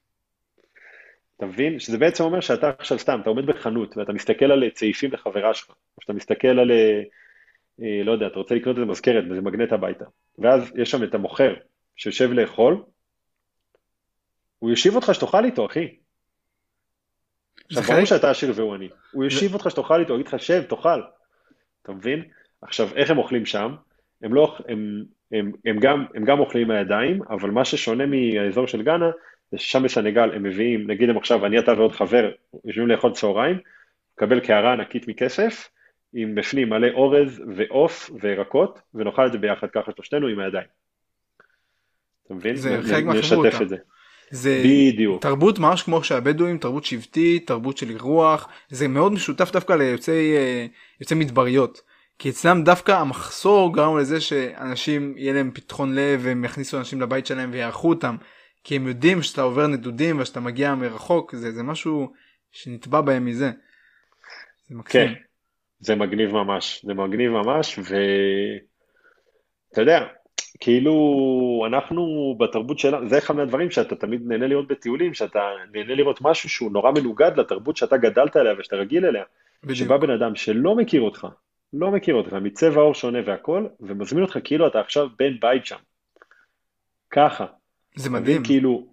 אתה מבין? שזה בעצם אומר שאתה עכשיו סתם, אתה עומד בחנות ואתה מסתכל על צעיפים לחברה שלך, או שאתה מסתכל על, uh, לא יודע, אתה רוצה לקנות איזה מזכרת וזה מגנט הביתה, ואז יש שם את המוכר שיושב לאכול, הוא יושיב אותך שתאכל איתו, אחי. עכשיו, ברור שאתה עשיר והוא עני. הוא יושיב אותך שתאכל איתו, הוא יגיד לך, שב, תאכל. אתה מבין? עכשיו, איך הם אוכלים שם? הם לא, הם, הם, הם, גם, הם גם אוכלים מהידיים, אבל מה ששונה מהאזור של גאנה, זה ששם בסנגל הם מביאים, נגיד הם עכשיו, אני, אתה ועוד חבר, יושבים לאכול צהריים, מקבל קערה ענקית מכסף, עם בפנים מלא אורז ועוף וירקות, ונאכל את זה ביחד ככה שלושתנו עם הידיים. אתה מבין? זה חלק מהחברותה. זה בדיוק. תרבות ממש כמו שהבדואים, תרבות שבטית, תרבות של אירוח, זה מאוד משותף דווקא ליוצאי אה, מדבריות. כי אצלם דווקא המחסור גרם לזה שאנשים יהיה להם פתחון לב והם יכניסו אנשים לבית שלהם ויערכו אותם. כי הם יודעים שאתה עובר נדודים ושאתה מגיע מרחוק, זה, זה משהו שנתבע בהם מזה. זה מקסים. כן, זה מגניב ממש, זה מגניב ממש, ואתה יודע, כאילו אנחנו בתרבות שלנו, זה אחד מהדברים שאתה תמיד נהנה לראות בטיולים, שאתה נהנה לראות משהו שהוא נורא מנוגד לתרבות שאתה גדלת עליה ושאתה רגיל אליה. בדיוק. שבא בן אדם שלא מכיר אותך, לא מכיר אותך, מצבע עור שונה והכל, ומזמין אותך כאילו אתה עכשיו בן בית שם. ככה. זה מדהים. כאילו,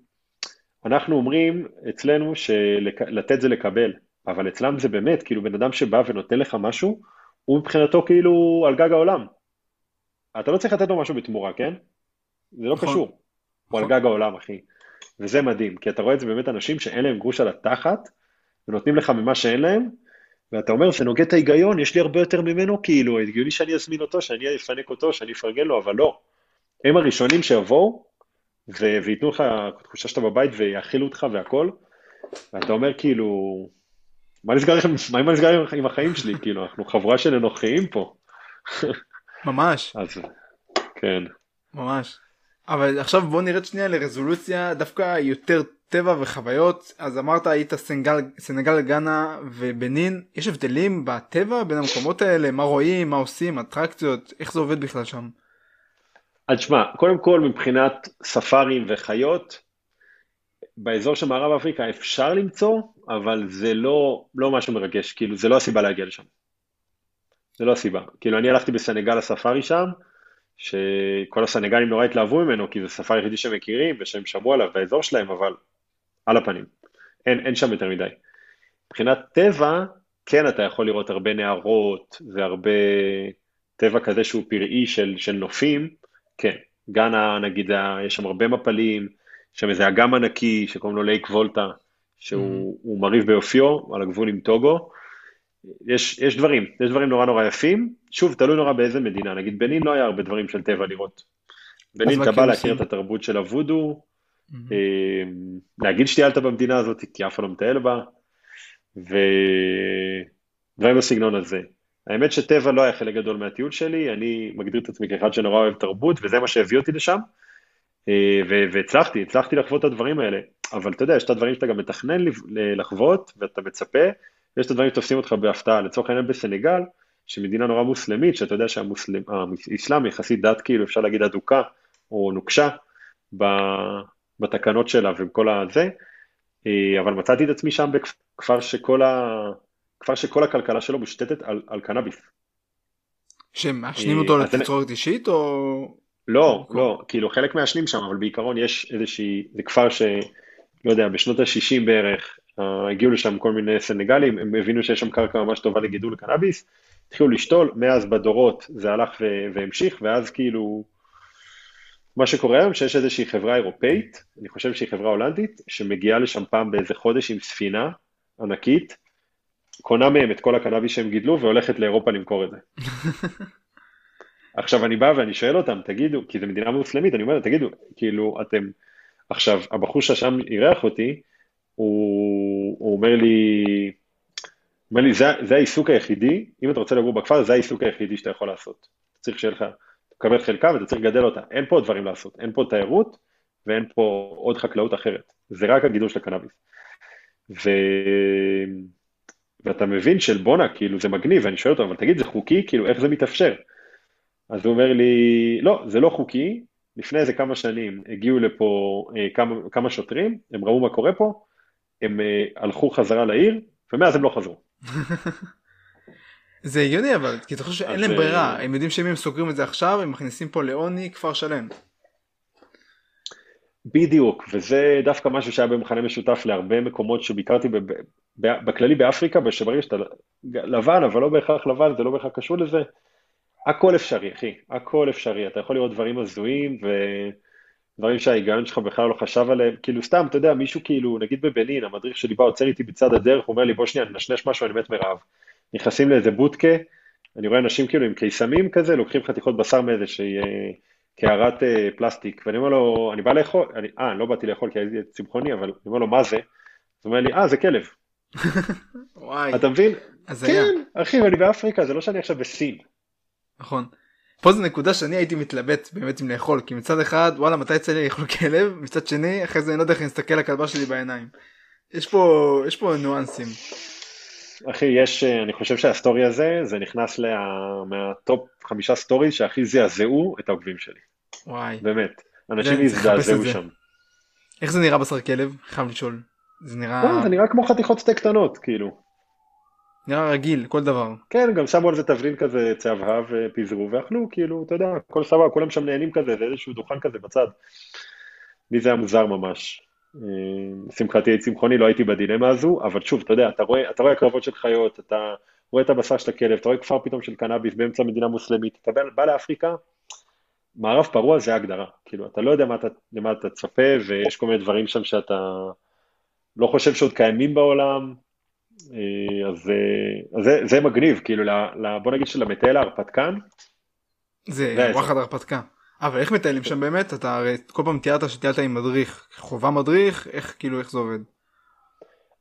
אנחנו אומרים אצלנו שלתת זה לקבל, אבל אצלם זה באמת, כאילו בן אדם שבא ונותן לך משהו, הוא מבחינתו כאילו על גג העולם. אתה לא צריך לתת לו משהו בתמורה, כן? זה לא נכון. קשור. נכון. הוא על נכון. גג העולם, אחי. וזה מדהים, כי אתה רואה את זה באמת אנשים שאין להם גרוש על התחת, ונותנים לך ממה שאין להם, ואתה אומר, זה נוגד את ההיגיון, יש לי הרבה יותר ממנו, כאילו, הגיוני שאני אזמין אותו, שאני אפנק אותו, שאני אפרגן לו, אבל לא. הם הראשונים שיבואו, ו- וייתנו לך תחושה שאתה בבית ויאכילו אותך והכל, ואתה אומר, כאילו, מה נסגר, מה נסגר עם החיים שלי? כאילו, אנחנו חבורה של אנוכיים פה. ממש. אז, כן. ממש. אבל עכשיו בוא נרד שנייה לרזולוציה דווקא יותר טבע וחוויות. אז אמרת היית סנגל, סנגל גאנה ובנין. יש הבדלים בטבע בין המקומות האלה? מה רואים מה עושים אטרקציות? איך זה עובד בכלל שם. אז שמע קודם כל מבחינת ספארים וחיות באזור של מערב אפריקה אפשר למצוא אבל זה לא לא משהו מרגש. כאילו זה לא הסיבה להגיע לשם. זה לא הסיבה. כאילו אני הלכתי בסנגל הספארי שם שכל הסנגלים נורא התלהבו ממנו, כי זה שפה היחידי שהם מכירים ושהם שמעו עליו באזור שלהם, אבל על הפנים. אין, אין שם יותר מדי. מבחינת טבע, כן אתה יכול לראות הרבה נהרות והרבה טבע כזה שהוא פראי של, של נופים, כן. גאנה נגיד, יש שם הרבה מפלים, יש שם איזה אגם ענקי שקוראים לו לייק וולטה, שהוא mm. מרהיב ביופיו, על הגבול עם טוגו. יש, יש דברים, יש דברים נורא נורא יפים, שוב, תלוי נורא באיזה מדינה, נגיד בנין לא היה הרבה דברים של טבע לראות. בנין אתה בא להכיר את התרבות של הוודו, mm-hmm. להגיד שטיילת במדינה הזאת, כי אף אחד לא מטייל בה, ודברים בסגנון הזה. האמת שטבע לא היה חלק גדול מהטיול שלי, אני מגדיר את עצמי כאחד שנורא אוהב תרבות, וזה מה שהביא אותי לשם, אה, והצלחתי, הצלחתי לחוות את הדברים האלה, אבל אתה יודע, יש את הדברים שאתה גם מתכנן לחוות, ואתה מצפה, ויש את הדברים שתופסים אותך בהפתעה, לצורך העניין בסנגל, שמדינה נורא מוסלמית, שאתה יודע שהאסלאם יחסית דת כאילו אפשר להגיד אדוקה או נוקשה בתקנות שלה ובכל הזה, אה, אבל מצאתי את עצמי שם בכפר שכל, ה... כפר שכל הכלכלה שלו מושתתת על, על קנאביס. שמעשנים אותו אה, לתצורת אישית או... לא, לא, כאילו חלק מעשנים שם, אבל בעיקרון יש איזושהי, זה כפר ש... לא יודע, בשנות ה-60 בערך, הגיעו לשם כל מיני סנגלים, הם הבינו שיש שם קרקע ממש טובה לגידול קנאביס, התחילו לשתול, מאז בדורות זה הלך והמשיך, ואז כאילו, מה שקורה היום שיש איזושהי חברה אירופאית, אני חושב שהיא חברה הולנדית, שמגיעה לשם פעם באיזה חודש עם ספינה ענקית, קונה מהם את כל הקנאביס שהם גידלו והולכת לאירופה למכור את זה. עכשיו אני בא ואני שואל אותם, תגידו, כי זו מדינה מוסלמית, אני אומר, תגידו, כאילו, אתם, עכשיו, הבחור ששם אירח אותי, הוא, הוא אומר לי, אומר לי, זה, זה העיסוק היחידי, אם אתה רוצה לגור בכפר, זה העיסוק היחידי שאתה יכול לעשות. אתה צריך שיהיה לך, תקבל חלקה ואתה צריך לגדל אותה. אין פה דברים לעשות, אין פה תיירות ואין פה עוד חקלאות אחרת. זה רק הגידול של הקנאביס. ו... ואתה מבין של בואנה, כאילו זה מגניב, ואני שואל אותו, אבל תגיד, זה חוקי? כאילו, איך זה מתאפשר? אז הוא אומר לי, לא, זה לא חוקי, לפני איזה כמה שנים הגיעו לפה אה, כמה, כמה שוטרים, הם ראו מה קורה פה, הם אה, הלכו חזרה לעיר, ומאז הם לא חזרו. זה הגיוני אבל, כי אתה חושב שאין להם ברירה, אה, הם יודעים שאם הם סוגרים את זה עכשיו, הם מכניסים פה לעוני כפר שלם. בדיוק, וזה דווקא משהו שהיה במכנה משותף להרבה מקומות שביקרתי ב- בכללי באפריקה, שברגע שאתה לבן, אבל לא בהכרח לבן, זה לא בהכרח קשור לזה, הכל אפשרי, אחי, הכל אפשרי. אתה יכול לראות דברים הזויים ודברים שההיגיון שלך בכלל לא חשב עליהם. כאילו, סתם, אתה יודע, מישהו כאילו, נגיד בבנין, המדריך שלי בא, עוצר איתי בצד הדרך, אומר לי, בוא שנייה, ננשנש משהו, אני מת מרעב. נכנסים לאיזה בודקה, אני רואה אנשים כאילו עם קיסמים כזה, לוקחים חתיכות בשר מאיזושהי אה, קערת אה, פלסטיק, ואני אומר לו, אני בא לאכול, אני, אה, אני לא באתי לאכול כי הייתי צמחוני, אבל אני אומר לו, מה זה? אז הוא אומר לי, אה, זה כלב. וואי, אתה מבין? כן, אחי, אני באפריקה, זה לא שאני עכשיו בסין. נכון. פה זו נקודה שאני הייתי מתלבט באמת אם לאכול, כי מצד אחד, וואלה, מתי יצא לי לאכול כלב, מצד שני, אחרי זה אני לא יודע איך אני אסתכל לכלבה שלי בעיניים. יש פה, יש פה ניואנסים. אחי, יש, אה, אני חושב שה story הזה, זה נכנס לה, מה top חמישה story שהכי זעזעו את העוקבים שלי. וואי. באמת. אנשים זה- הזדעזעו זה. שם. איך זה נראה בשר כלב? חייב לשאול. זה נראה, לא, זה נראה כמו חתיכות סטייק קטנות, כאילו. נראה רגיל, כל דבר. כן, גם שמו על זה תבלין כזה צהבהב ופיזרו ואכלו, כאילו, אתה יודע, הכל סבבה, כולם שם נהנים כזה, זה איזשהו דוכן כזה בצד. לי זה היה מוזר ממש. אה, לשמחתי הייתי צמחוני, לא הייתי בדילמה הזו, אבל שוב, אתה יודע, אתה רואה, אתה רואה הקרבות של חיות, אתה רואה את הבשר של הכלב, אתה רואה כפר פתאום של קנאביס באמצע מדינה מוסלמית, אתה בא, לאפריקה, מערב פרוע זה ההגדרה, כאילו, אתה לא יודע מה אתה, למה אתה צופה, ויש כל מיני דברים שם שאתה לא חושב שעוד קיימים בעולם, אז, אה, אז זה, זה מגניב, כאילו, ל, ל, בוא נגיד שלמטייל ההרפתקן, זה זה וואחד הרפתקה. אבל איך מטיילים שם באמת? אתה הרי כל פעם תיארת שטיילת עם מדריך. חובה מדריך? איך כאילו איך זה עובד?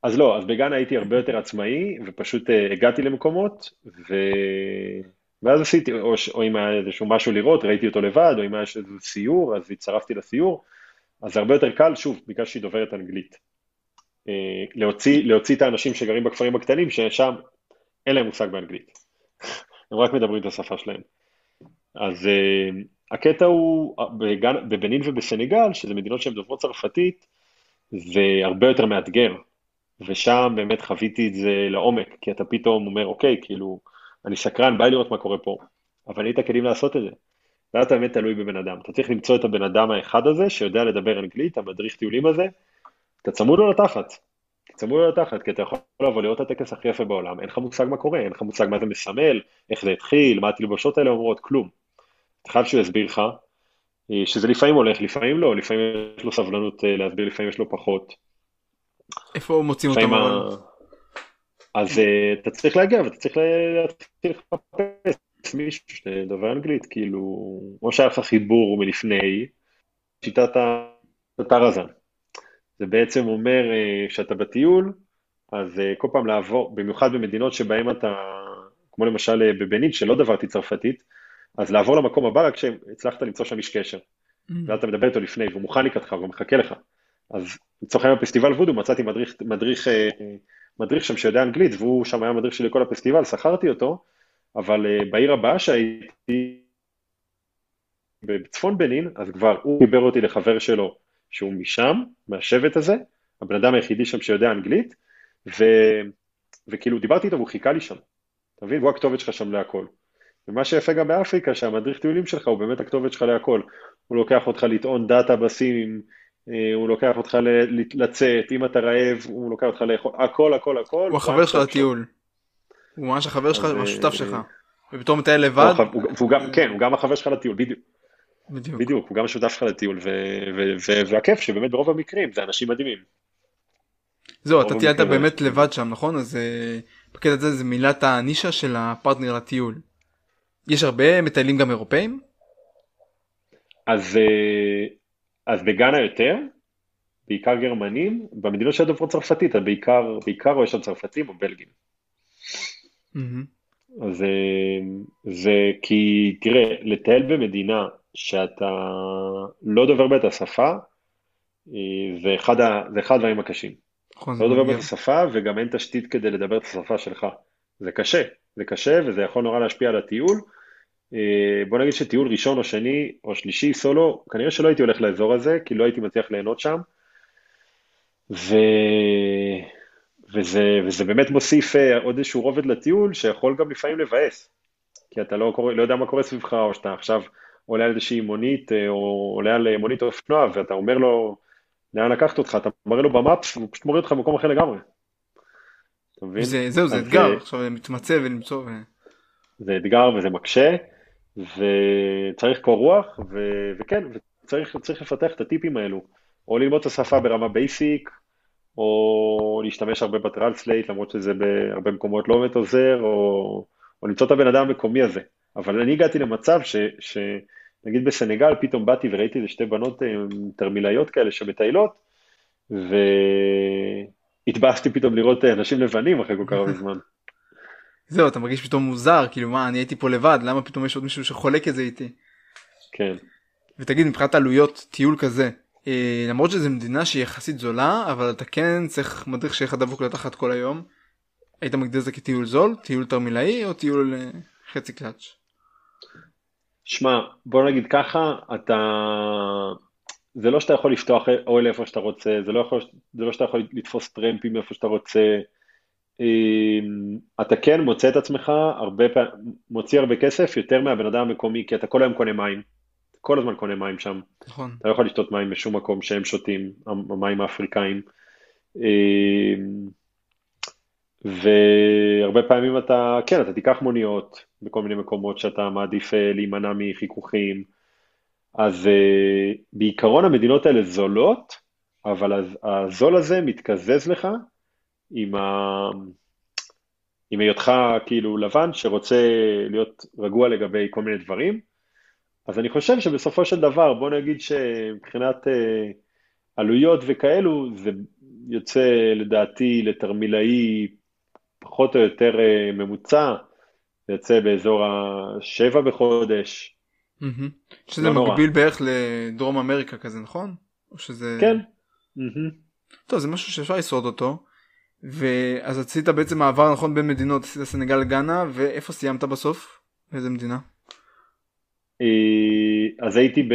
אז לא, אז בגן הייתי הרבה יותר עצמאי, ופשוט uh, הגעתי למקומות, ו... ואז עשיתי, או, ש... או אם היה איזשהו משהו לראות, ראיתי אותו לבד, או אם היה איזשהו סיור, אז הצטרפתי לסיור, אז זה הרבה יותר קל, שוב, בגלל שהיא דוברת אנגלית. Uh, להוציא, להוציא את האנשים שגרים בכפרים הקטנים, ששם אין להם מושג באנגלית. הם רק מדברים את השפה שלהם. אז uh, הקטע הוא, בגן, בבנין ובסנגל, שזה מדינות שהן דוברות צרפתית, זה הרבה יותר מאתגר. ושם באמת חוויתי את זה לעומק, כי אתה פתאום אומר, אוקיי, כאילו, אני סקרן, בא לי לראות מה קורה פה, אבל אין את הכלים לעשות את זה. ואז אתה באמת תלוי בבן אדם. אתה צריך למצוא את הבן אדם האחד הזה, שיודע לדבר אנגלית, המדריך טיולים הזה, אתה צמוד לו לתחת. צמוד לו לתחת, כי אתה יכול לבוא לראות את הטקס הכי יפה בעולם, אין לך מושג מה קורה, אין לך מושג מה זה מסמל, איך זה התחיל, מה התלבושות האלה אומרות, כלום. אתה חייב שהוא יסביר לך, אה, שזה לפעמים הולך, לפעמים לא, לפעמים יש לו סבלנות אה, להסביר, לפעמים יש לו פחות. איפה מוצאים אותם? ה- אז אה, אתה צריך להגיע ואתה צריך להתחיל לחפש מישהו שדובר אנגלית, כאילו, או שהיה לך חיבור מלפני, שיטת ה- הטרזן. זה בעצם אומר אה, שאתה בטיול, אז אה, כל פעם לעבור, במיוחד במדינות שבהן אתה, כמו למשל אה, בבנין, שלא דברתי צרפתית, אז לעבור למקום הבא רק כשהצלחת למצוא שם איש קשר. Mm. ואז אתה מדבר איתו לפני, והוא מוכן לקראתך, והוא מחכה לך. אז לצורך העניין בפסטיבל וודו מצאתי מדריך, מדריך, מדריך שם שיודע אנגלית, והוא שם היה מדריך שלי כל הפסטיבל, שכרתי אותו, אבל בעיר הבאה שהייתי, בצפון בנין, אז כבר הוא חיבר אותי לחבר שלו, שהוא משם, מהשבט הזה, הבן אדם היחידי שם שיודע אנגלית, ו, וכאילו דיברתי איתו והוא חיכה לי שם, אתה מבין? והוא הכתובת שלך שם להכל. ומה שיפה גם באפריקה, שהמדריך טיולים שלך הוא באמת הכתובת שלך להכל. הוא לוקח אותך לטעון דאטה בסים, אה, הוא לוקח אותך ל- לצאת, אם אתה רעב, הוא לוקח אותך לאכול, הכל, הכל, הכל. הוא החבר שלך לטיול. הוא ממש החבר שלך, הוא אה, השותף שלך. מטייל הוא לבד, הוא- גם, כן, הוא גם החבר שלך לטיול, בדיוק, בדיוק. בדיוק, הוא גם השותף שלך לטיול, ו- ו- ו- והכיף שבאמת ברוב המקרים זה אנשים מדהימים. זהו, אתה טיילת באמת לבד שם, נכון? אז אה, בקטע הזה זה מילת הנישה של הפרטנר לטיול. יש הרבה מטיילים גם אירופאים? אז, אה, אז בגאנה יותר, בעיקר גרמנים, במדינות שדוברות צרפתית, אתה בעיקר, בעיקר רואה שם צרפתים או בלגים. מהמם. אז אה, זה כי, תראה, לטייל במדינה שאתה לא דובר בה את השפה, זה אחד, ה, זה אחד הדברים הקשים. נכון, לא דובר מגיע. את השפה וגם אין תשתית כדי לדבר את השפה שלך. זה קשה, זה קשה וזה יכול נורא להשפיע על הטיול. אה, בוא נגיד שטיול ראשון או שני או שלישי סולו, כנראה שלא הייתי הולך לאזור הזה, כי לא הייתי מצליח ליהנות שם. ו... וזה, וזה באמת מוסיף אה, עוד איזשהו רובד לטיול שיכול גם לפעמים לבאס. כי אתה לא, קורא, לא יודע מה קורה סביבך, או שאתה עכשיו עולה על איזושהי מונית, אה, או עולה על מונית אופנוע, ואתה אומר לו לאן לקחת אותך, אתה מראה לו במאפס, והוא פשוט מוריד אותך במקום אחר לגמרי. אתה מבין? זה, זהו, זה אתגר, אה, עכשיו מתמצא ולמצוא. ו... זה אתגר וזה מקשה, וצריך קור רוח, ו... וכן, וצריך צריך לפתח את הטיפים האלו, או ללמוד את השפה ברמה basic, או להשתמש הרבה ב Translate, למרות שזה בהרבה מקומות לא באמת עוזר, או, או למצוא את הבן אדם המקומי הזה. אבל אני הגעתי למצב ש... ש... נגיד בסנגל, פתאום באתי וראיתי איזה שתי בנות אה, תרמילאיות כאלה שמטיילות, והתבאסתי פתאום לראות אה, אנשים לבנים אחרי כל כך הרבה זמן. זהו, אתה מרגיש פתאום מוזר, כאילו מה, אני הייתי פה לבד, למה פתאום יש עוד מישהו שחולק את זה איתי? כן. ותגיד, מבחינת עלויות טיול כזה, אה, למרות שזו מדינה שהיא יחסית זולה, אבל אתה כן צריך מדריך שיהיה לך דבוק לתחת כל היום. היית מגדיר את זה כטיול זול, טיול תרמילאי או טיול אה, חצי קלאץ'? שמע, בוא נגיד ככה, אתה... זה לא שאתה יכול לפתוח אוהל איפה שאתה רוצה, זה לא, יכול... זה לא שאתה יכול לתפוס טרמפים איפה שאתה רוצה. אמ, אתה כן מוצא את עצמך הרבה פעמים, מוציא הרבה כסף יותר מהבן אדם המקומי, כי אתה כל היום קונה מים. כל הזמן קונה מים שם. נכון. אתה לא יכול לשתות מים בשום מקום שהם שותים, המים האפריקאים. והרבה פעמים אתה, כן, אתה תיקח מוניות בכל מיני מקומות שאתה מעדיף אה, להימנע מחיכוכים. אז אה, בעיקרון המדינות האלה זולות, אבל הז- הזול הזה מתקזז לך עם, ה... עם היותך כאילו לבן שרוצה להיות רגוע לגבי כל מיני דברים. אז אני חושב שבסופו של דבר, בוא נגיד שמבחינת אה, עלויות וכאלו, זה יוצא לדעתי לתרמילאי פחות או יותר אה, ממוצע, יוצא באזור השבע בחודש. מהמם. שזה לא נורא. מקביל בערך לדרום אמריקה כזה, נכון? או שזה... כן. טוב, זה משהו שאפשר לשרוד אותו. ואז עשית בעצם מעבר נכון בין מדינות, עשית סנגל גאנה, ואיפה סיימת בסוף? באיזה מדינה? אה, אז הייתי ב...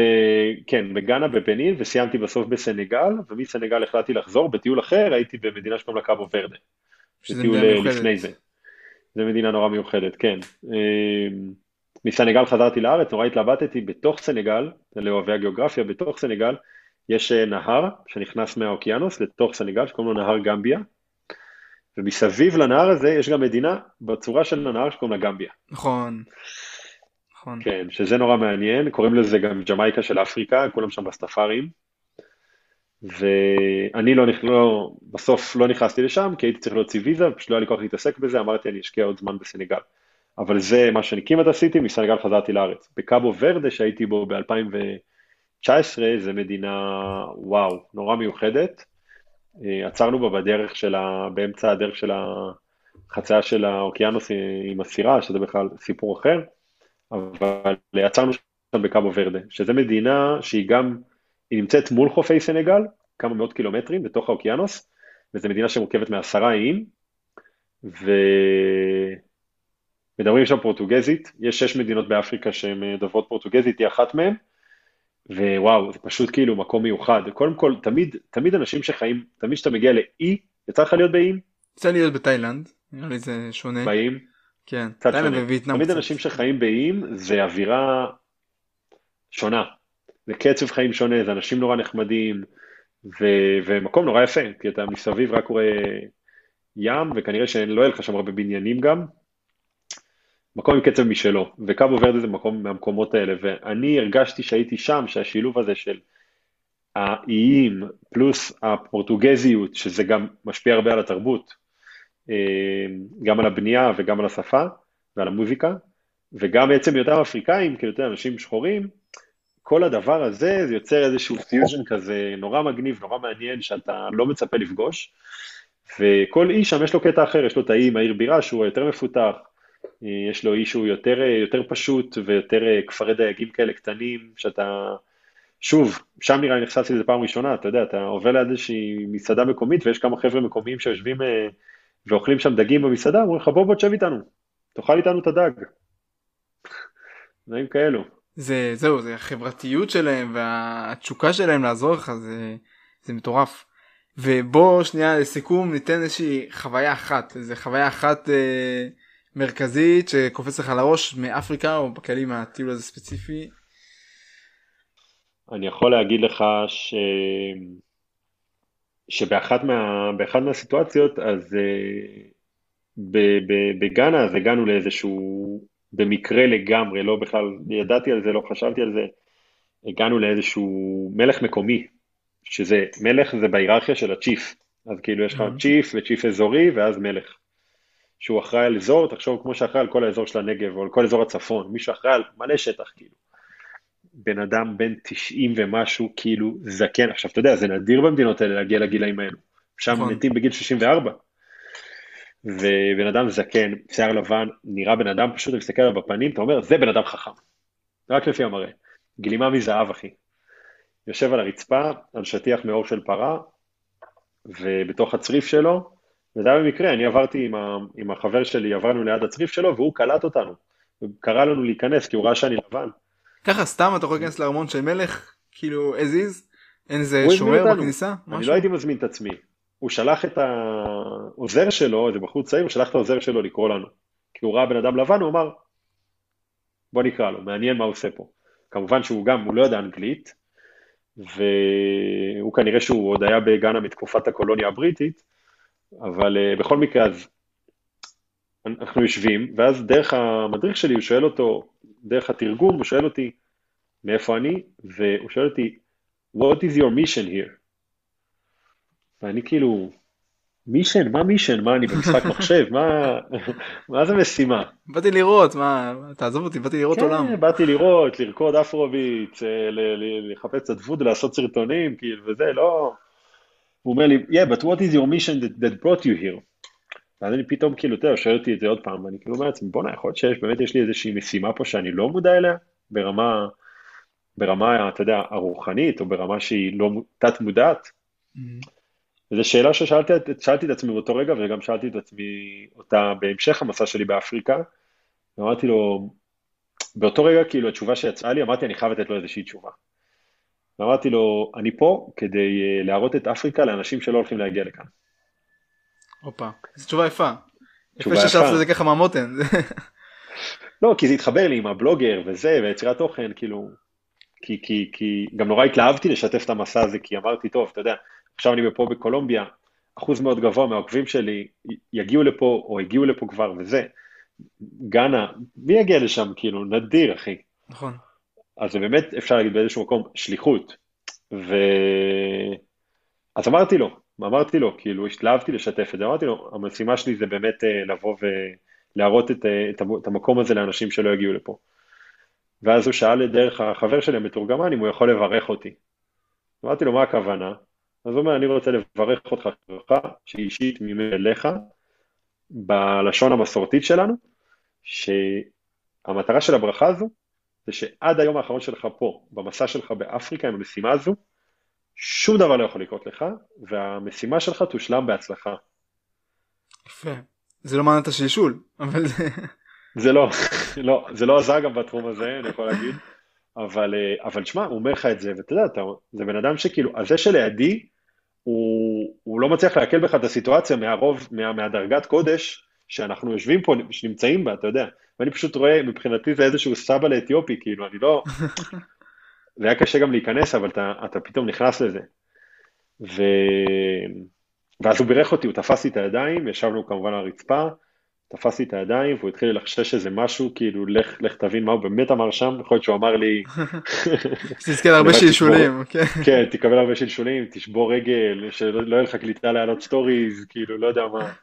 כן, בגאנה, בפנין, וסיימתי בסוף בסנגל, ומסנגל החלטתי לחזור. בטיול אחר הייתי במדינה שקוראים לה קאבו ורדה. שזה מיוחדת. לפני זה. זו מדינה נורא מיוחדת, כן. אה, מסנגל חזרתי לארץ, נורא התלבטתי בתוך סנגל, לאוהבי הגיאוגרפיה, בתוך סנגל יש אה, נהר שנכנס מהאוקיינוס לתוך סנגל, שקוראים לו נהר גמביה, ומסביב לנהר הזה יש גם מדינה בצורה של הנהר שקוראים לה גמביה. נכון. נכון. כן, שזה נורא מעניין, קוראים לזה גם ג'מייקה של אפריקה, כולם שם בסטפארים. ואני לא, לא, בסוף לא נכנסתי לשם, כי הייתי צריך להוציא ויזה, ופשוט לא היה לי כוח להתעסק בזה, אמרתי אני אשקיע עוד זמן בסנגל. אבל זה מה שאני כמעט עשיתי, מסנגל חזרתי לארץ. בקאבו ורדה שהייתי בו ב-2019, זה מדינה, וואו, נורא מיוחדת. אה, עצרנו בה בדרך של ה... באמצע הדרך של החצייה של האוקיינוס עם הסירה, שזה בכלל סיפור אחר. אבל עצרנו שם בקאבו ורדה, שזו מדינה שהיא גם, היא נמצאת מול חופי סנגל, כמה מאות קילומטרים בתוך האוקיינוס, וזו מדינה שמורכבת מעשרה איים, ומדברים שם פורטוגזית, יש שש מדינות באפריקה שהן דוברות פורטוגזית, היא אחת מהן, ווואו, זה פשוט כאילו מקום מיוחד. קודם כל, תמיד, תמיד אנשים שחיים, תמיד כשאתה מגיע לאי, יצא לך להיות באיים? יצא להיות בתאילנד, נראה לי זה שונה. באיים? כן, תאילנד. ווייטנאם תמיד. אנשים שחיים באיים זה אווירה שונה. זה קצב חיים שונה, זה אנשים נורא נחמדים, ו... ומקום נורא יפה, כי אתה מסביב רק רואה ים, וכנראה שלא יהיה לך שם הרבה בניינים גם. מקום עם קצב משלו, וקאבו ורדה זה מקום מהמקומות האלה, ואני הרגשתי שהייתי שם, שהשילוב הזה של האיים פלוס הפורטוגזיות, שזה גם משפיע הרבה על התרבות, אה, גם על הבנייה וגם על השפה ועל המוזיקה, וגם בעצם היותם אפריקאים, כאילו, אתה יודע, אנשים שחורים, כל הדבר הזה, זה יוצר איזשהו פיוז'ן כזה נורא מגניב, נורא מעניין, שאתה לא מצפה לפגוש, וכל אי שם יש לו קטע אחר, יש לו את האי עם העיר בירה שהוא יותר מפותח, אה, יש לו אי שהוא יותר, אה, יותר פשוט ויותר אה, כפרי דייגים כאלה קטנים, שאתה שוב, שם נראה לי נחשפתי לזה פעם ראשונה, אתה יודע, אתה עובר ליד איזושהי מסעדה מקומית ויש כמה חבר'ה מקומיים שיושבים ואוכלים שם דגים במסעדה, אומרים לך בוא בוא תשב איתנו, תאכל איתנו את הדג. דברים כאלו. זה זהו זה החברתיות שלהם והתשוקה שלהם לעזור לך זה, זה מטורף. ובוא שנייה לסיכום ניתן איזושהי חוויה אחת איזה חוויה אחת אה, מרכזית שקופץ לך לראש מאפריקה או בכללי מהטיול הזה ספציפי. אני יכול להגיד לך ש... שבאחת מה... מהסיטואציות אז אה, בגאנה אז הגענו לאיזשהו במקרה לגמרי, לא בכלל ידעתי על זה, לא חשבתי על זה, הגענו לאיזשהו מלך מקומי, שזה, מלך זה בהיררכיה של הצ'יף, אז כאילו יש לך mm-hmm. צ'יף וצ'יף אזורי ואז מלך, שהוא אחראי על אזור, תחשוב כמו שאחראי על כל האזור של הנגב או על כל אזור הצפון, מישהו אחראי על מלא שטח כאילו. בן אדם בן 90 ומשהו, כאילו זקן, עכשיו אתה יודע, זה נדיר במדינות האלה להגיע לגילאים האלו, שם נכון. מתים בגיל 64. ובן אדם זקן, שיער לבן, נראה בן אדם, פשוט אתה מסתכל עליו בפנים, אתה אומר, זה בן אדם חכם. רק לפי המראה. גלימה מזהב, אחי. יושב על הרצפה, על שטיח מאור של פרה, ובתוך הצריף שלו, וזה היה במקרה, אני עברתי עם, ה, עם החבר שלי, עברנו ליד הצריף שלו, והוא קלט אותנו. הוא קרא לנו להיכנס, כי הוא ראה שאני לבן. ככה סתם אתה יכול להיכנס לארמון של מלך, כאילו as is? אין איזה שומר בכניסה? אני לא הייתי מזמין את עצמי. הוא שלח את העוזר שלו, איזה בחור צעיר, הוא שלח את העוזר שלו לקרוא לנו. כי הוא ראה בן אדם לבן, הוא אמר, בוא נקרא לו, מעניין מה הוא עושה פה. כמובן שהוא גם, הוא לא יודע אנגלית, והוא כנראה שהוא עוד היה בגאנה מתקופת הקולוניה הבריטית, אבל uh, בכל מקרה אז אנחנו יושבים, ואז דרך המדריך שלי הוא שואל אותו, דרך התרגום, הוא שואל אותי מאיפה אני, והוא שואל אותי, What is your mission here? ואני כאילו, מישן? מה מישן? מה אני במשחק מחשב? מה, מה זה משימה? באתי לראות, מה, תעזוב אותי, באתי לראות כן, עולם. כן, באתי לראות, לרקוד אפרוביץ, אה, לחפש קצת ווד, לעשות סרטונים, כאילו, וזה, לא... הוא אומר לי, yeah, but what is your mission that, that brought you here? ואז אני פתאום כאילו, אתה יודע, שואל אותי את זה עוד פעם, ואני כאילו אומר לעצמי, בואנה, יכול להיות שיש, באמת יש לי איזושהי משימה פה שאני לא מודע אליה, ברמה, ברמה, אתה יודע, הרוחנית, או ברמה שהיא לא תת מודעת. Mm-hmm. וזו שאלה ששאלתי את עצמי באותו רגע, וגם שאלתי את עצמי אותה בהמשך המסע שלי באפריקה, ואמרתי לו, באותו רגע, כאילו, התשובה שיצאה לי, אמרתי, אני חייב לתת לו איזושהי תשובה. ואמרתי לו, אני פה כדי אה, להראות את אפריקה לאנשים שלא הולכים להגיע לכאן. הופה, זו תשובה יפה. יפה ששאלת את זה ככה מהמותן. לא, כי זה התחבר לי עם הבלוגר וזה, ויצירת תוכן, כאילו, כי, כי, כי גם נורא התלהבתי לשתף את המסע הזה, כי אמרתי, טוב, אתה יודע, עכשיו אני פה בקולומביה, אחוז מאוד גבוה מהעוקבים שלי יגיעו לפה או הגיעו לפה כבר וזה. גאנה, מי יגיע לשם? כאילו, נדיר, אחי. נכון. אז זה באמת, אפשר להגיד באיזשהו מקום, שליחות. ו... אז אמרתי לו, אמרתי לו, כאילו, השתלבתי לשתף את זה, אמרתי לו, המשימה שלי זה באמת אה, לבוא ולהראות את, אה, את המקום הזה לאנשים שלא יגיעו לפה. ואז הוא שאל דרך החבר שלי המתורגמן אם הוא יכול לברך אותי. אמרתי לו, מה הכוונה? אז הוא אומר, אני רוצה לברך אותך ברכה שהיא אישית ממני אליך, בלשון המסורתית שלנו, שהמטרה של הברכה הזו, זה שעד היום האחרון שלך פה, במסע שלך באפריקה עם המשימה הזו, שום דבר לא יכול לקרות לך, והמשימה שלך תושלם בהצלחה. יפה. זה לא את השלשול, אבל זה... זה לא, לא, זה לא עזר גם בתחום הזה, אני יכול להגיד. אבל, אה, אבל שמע, הוא אומר לך את זה, ואתה יודע, אתה, זה בן אדם שכאילו, הזה שלידי, הוא, הוא לא מצליח לעכל בך את הסיטואציה מהרוב, מה, מהדרגת קודש שאנחנו יושבים פה, שנמצאים בה, אתה יודע. ואני פשוט רואה, מבחינתי זה איזשהו סבא לאתיופי, כאילו, אני לא... זה היה קשה גם להיכנס, אבל אתה, אתה פתאום נכנס לזה. ו... ואז הוא בירך אותי, הוא תפס לי את הידיים, ישבנו כמובן על הרצפה, תפס לי את הידיים והוא התחיל ללחשש איזה משהו, כאילו לך, לך תבין מה הוא באמת אמר שם, יכול להיות שהוא אמר לי... תזכה להרבה שלשולים, כן. כן, תקבל הרבה שלשולים, תשבור רגל, שלא יהיה לך קליטה להעלות סטוריז, כאילו, לא יודע מה.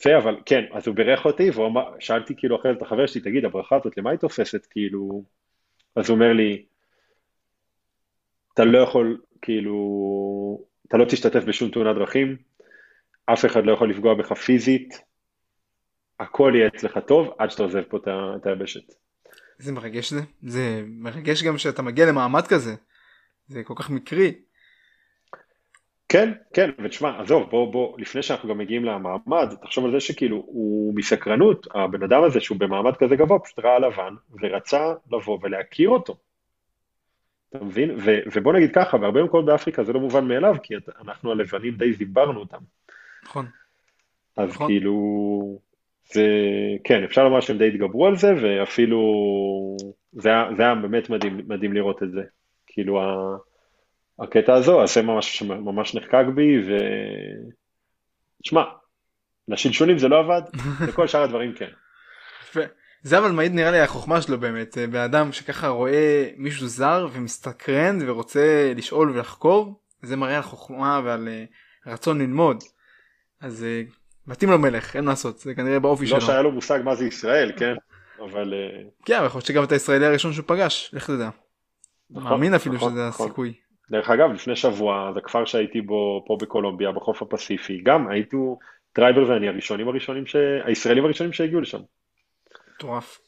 יפה, אבל כן, אז הוא בירך אותי, והוא אמר, שאלתי כאילו אחרי זה את החבר שלי, תגיד, הברכה הזאת, למה היא תופסת, כאילו... אז הוא אומר לי, אתה לא יכול, כאילו, אתה לא תשתתף בשום תאונת דרכים, אף אחד לא יכול לפגוע בך פיזית, הכל יהיה אצלך טוב עד שאתה עוזב פה את היבשת. איזה מרגש זה, זה מרגש גם שאתה מגיע למעמד כזה. זה כל כך מקרי. כן, כן, ותשמע, עזוב, בוא, בוא, לפני שאנחנו גם מגיעים למעמד, תחשוב על זה שכאילו, הוא מסקרנות, הבן אדם הזה שהוא במעמד כזה גבוה, פשוט ראה לבן, ורצה לבוא ולהכיר אותו. אתה מבין? ו, ובוא נגיד ככה, בהרבה מקומות באפריקה זה לא מובן מאליו, כי אנחנו הלבנים די זיברנו אותם. נכון. אז נכון. כאילו, זה, כן, אפשר לומר שהם די התגברו על זה, ואפילו, זה היה, זה היה באמת מדהים, מדהים לראות את זה. כאילו, ה... הקטע הזו, אז זה ממש, ממש נחקק בי, ו... תשמע, לשלשולים זה לא עבד, לכל שאר הדברים כן. זה אבל מעיד נראה לי החוכמה שלו באמת, בן אדם שככה רואה מישהו זר ומסתקרן ורוצה לשאול ולחקור, זה מראה על חוכמה ועל אה, רצון ללמוד. אז אה, מתאים לו מלך, אין מה לעשות, זה כנראה באופי לא שלו. לא שהיה לו מושג מה זה ישראל, כן? אבל... אה, כן, יכול להיות שגם את הישראלי הראשון שהוא פגש, לך תדע. נכון, מאמין אפילו נכון, שזה נכון. הסיכוי. דרך אגב, לפני שבוע, זה כפר שהייתי בו פה בקולומביה, בחוף הפסיפי, גם הייתו טרייבר ואני הראשונים הראשונים, ש... הישראלים הראשונים שהגיעו לשם. מטורף.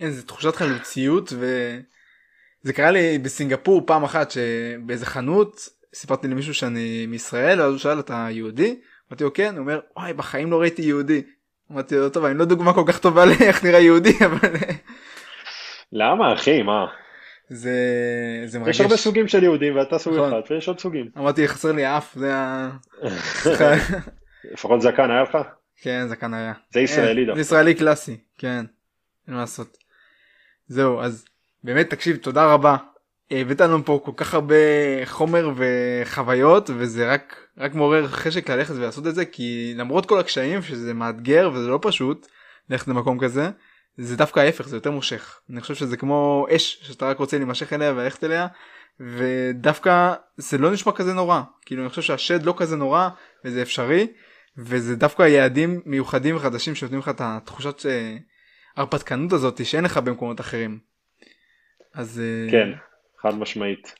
אין, זה תחושת חלוציות וזה קרה לי בסינגפור פעם אחת שבאיזה חנות סיפרתי למישהו שאני מישראל ואז הוא שאל אתה יהודי? אמרתי לו כן, הוא אומר וואי בחיים לא ראיתי יהודי. אמרתי לו טוב אני לא דוגמה כל כך טובה לאיך נראה יהודי אבל... למה אחי מה? זה זה מרגש. יש הרבה סוגים של יהודים ואתה סוג נכון. אחד ויש עוד סוגים. אמרתי חסר לי אף זה ה... לפחות זקן היה לך? כן זקן היה. זה ישראלי דווקא. זה ישראלי קלאסי כן. אין מה לעשות. זהו אז באמת תקשיב תודה רבה. הבאת לנו פה כל כך הרבה חומר וחוויות וזה רק רק מעורר חשק ללכת ולעשות את זה כי למרות כל הקשיים שזה מאתגר וזה לא פשוט ללכת למקום כזה זה דווקא ההפך זה יותר מושך. אני חושב שזה כמו אש שאתה רק רוצה להימשך אליה וללכת אליה ודווקא זה לא נשמע כזה נורא. כאילו אני חושב שהשד לא כזה נורא וזה אפשרי וזה דווקא יעדים מיוחדים וחדשים שנותנים לך את התחושת אה, ההרפתקנות הזאת שאין לך במקומות אחרים. אז אה, כן חד משמעית.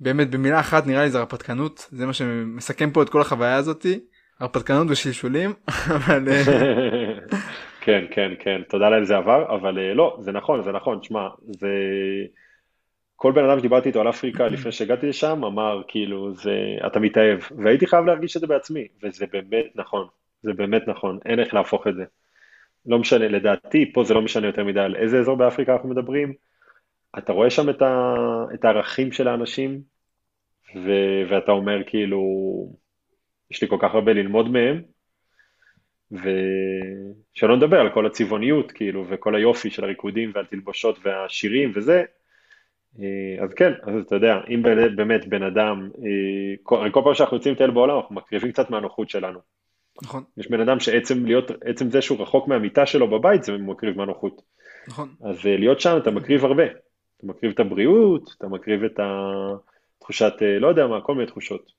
באמת במילה אחת נראה לי זה הרפתקנות זה מה שמסכם פה את כל החוויה הזאתי הרפתקנות ושלשולים אבל אה, כן כן כן תודה לאל זה עבר אבל אה, לא זה נכון זה נכון תשמע זה כל בן אדם שדיברתי איתו על אפריקה לפני שהגעתי לשם אמר כאילו זה אתה מתאהב והייתי חייב להרגיש את זה בעצמי וזה באמת נכון זה באמת נכון אין איך להפוך את זה. לא משנה לדעתי פה זה לא משנה יותר מדי על איזה אזור באפריקה אנחנו מדברים אתה רואה שם את, ה, את הערכים של האנשים ו, ואתה אומר כאילו יש לי כל כך הרבה ללמוד מהם ושלא נדבר על כל הצבעוניות כאילו וכל היופי של הריקודים והתלבושות והשירים וזה אה, אז כן, אז אתה יודע, אם באמת בן אדם, אה, כל, כל פעם שאנחנו יוצאים לטייל בעולם אנחנו מקריבים קצת מהנוחות שלנו. נכון. יש בן אדם שעצם להיות, עצם זה שהוא רחוק מהמיטה שלו בבית זה מקריב מהנוחות. נכון. אז אה, להיות שם אתה מקריב הרבה. אתה מקריב את הבריאות, אתה מקריב את התחושת, לא יודע מה, כל מיני תחושות.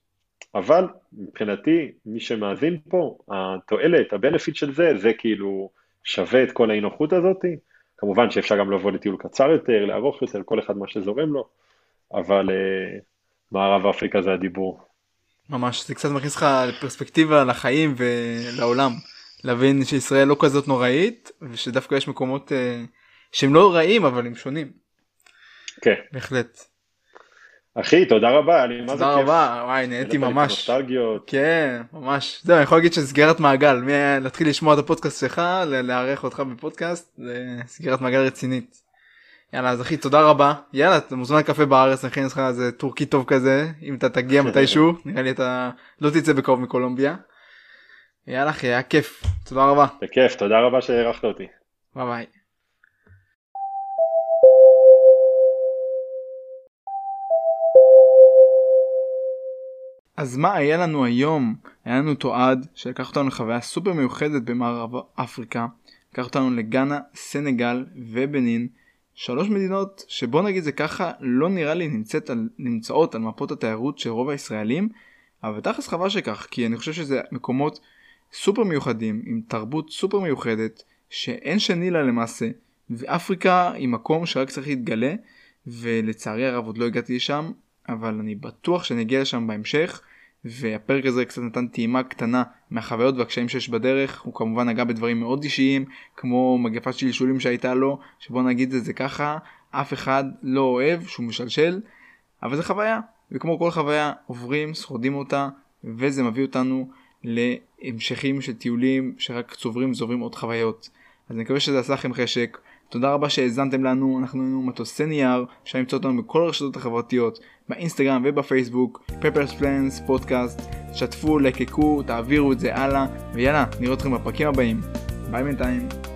אבל מבחינתי, מי שמאזין פה, התועלת, הבנפיט של זה, זה כאילו שווה את כל האי נוחות הזאתי. כמובן שאפשר גם לבוא לטיול קצר יותר, לארוך יותר, כל אחד מה שזורם לו, אבל uh, מערב אפריקה זה הדיבור. ממש, זה קצת מכניס לך לפרספקטיבה לחיים ולעולם. להבין שישראל לא כזאת נוראית, ושדווקא יש מקומות uh, שהם לא רעים אבל הם שונים. כן. בהחלט. אחי תודה רבה אני מה זה כיף. תודה רבה וואי נהניתי ממש. כן ממש זהו אני יכול להגיד שסגירת מעגל להתחיל לשמוע את הפודקאסט שלך לארח אותך בפודקאסט זה סגירת מעגל רצינית. יאללה אז אחי תודה רבה יאללה אתה מוזמן לקפה בארץ נכין לך איזה טורקי טוב כזה אם אתה תגיע מתישהו נראה לי אתה לא תצא בקרוב מקולומביה. יאללה אחי היה כיף תודה רבה. בכיף תודה רבה שהערכת אותי. ביי ביי. אז מה היה לנו היום? היה לנו תועד שלקח אותנו לחוויה סופר מיוחדת במערב אפריקה. לקח אותנו לגאנה, סנגל ובנין. שלוש מדינות שבוא נגיד זה ככה לא נראה לי נמצאת על, נמצאות על מפות התיירות של רוב הישראלים. אבל תכלס חבל שכך כי אני חושב שזה מקומות סופר מיוחדים עם תרבות סופר מיוחדת שאין שני לה למעשה. ואפריקה היא מקום שרק צריך להתגלה ולצערי הרב עוד לא הגעתי לשם אבל אני בטוח שאני אגיע לשם בהמשך והפרק הזה קצת נתן טעימה קטנה מהחוויות והקשיים שיש בדרך הוא כמובן נגע בדברים מאוד אישיים כמו מגפת שלשולים שהייתה לו שבוא נגיד את זה ככה אף אחד לא אוהב שהוא משלשל אבל זה חוויה וכמו כל חוויה עוברים, שורדים אותה, וזה מביא אותנו להמשכים של טיולים שרק צוברים וזוברים עוד חוויות. אז אני מקווה שזה עשה לכם חשק. תודה רבה שהאזנתם לנו, אנחנו היינו מטוסי נייר, אפשר למצוא אותנו בכל הרשתות החברתיות, באינסטגרם ובפייסבוק, פפרס פלנס פודקאסט, שתפו, לקקו, תעבירו את זה הלאה, ויאללה, נראה אתכם בפרקים הבאים. ביי בינתיים.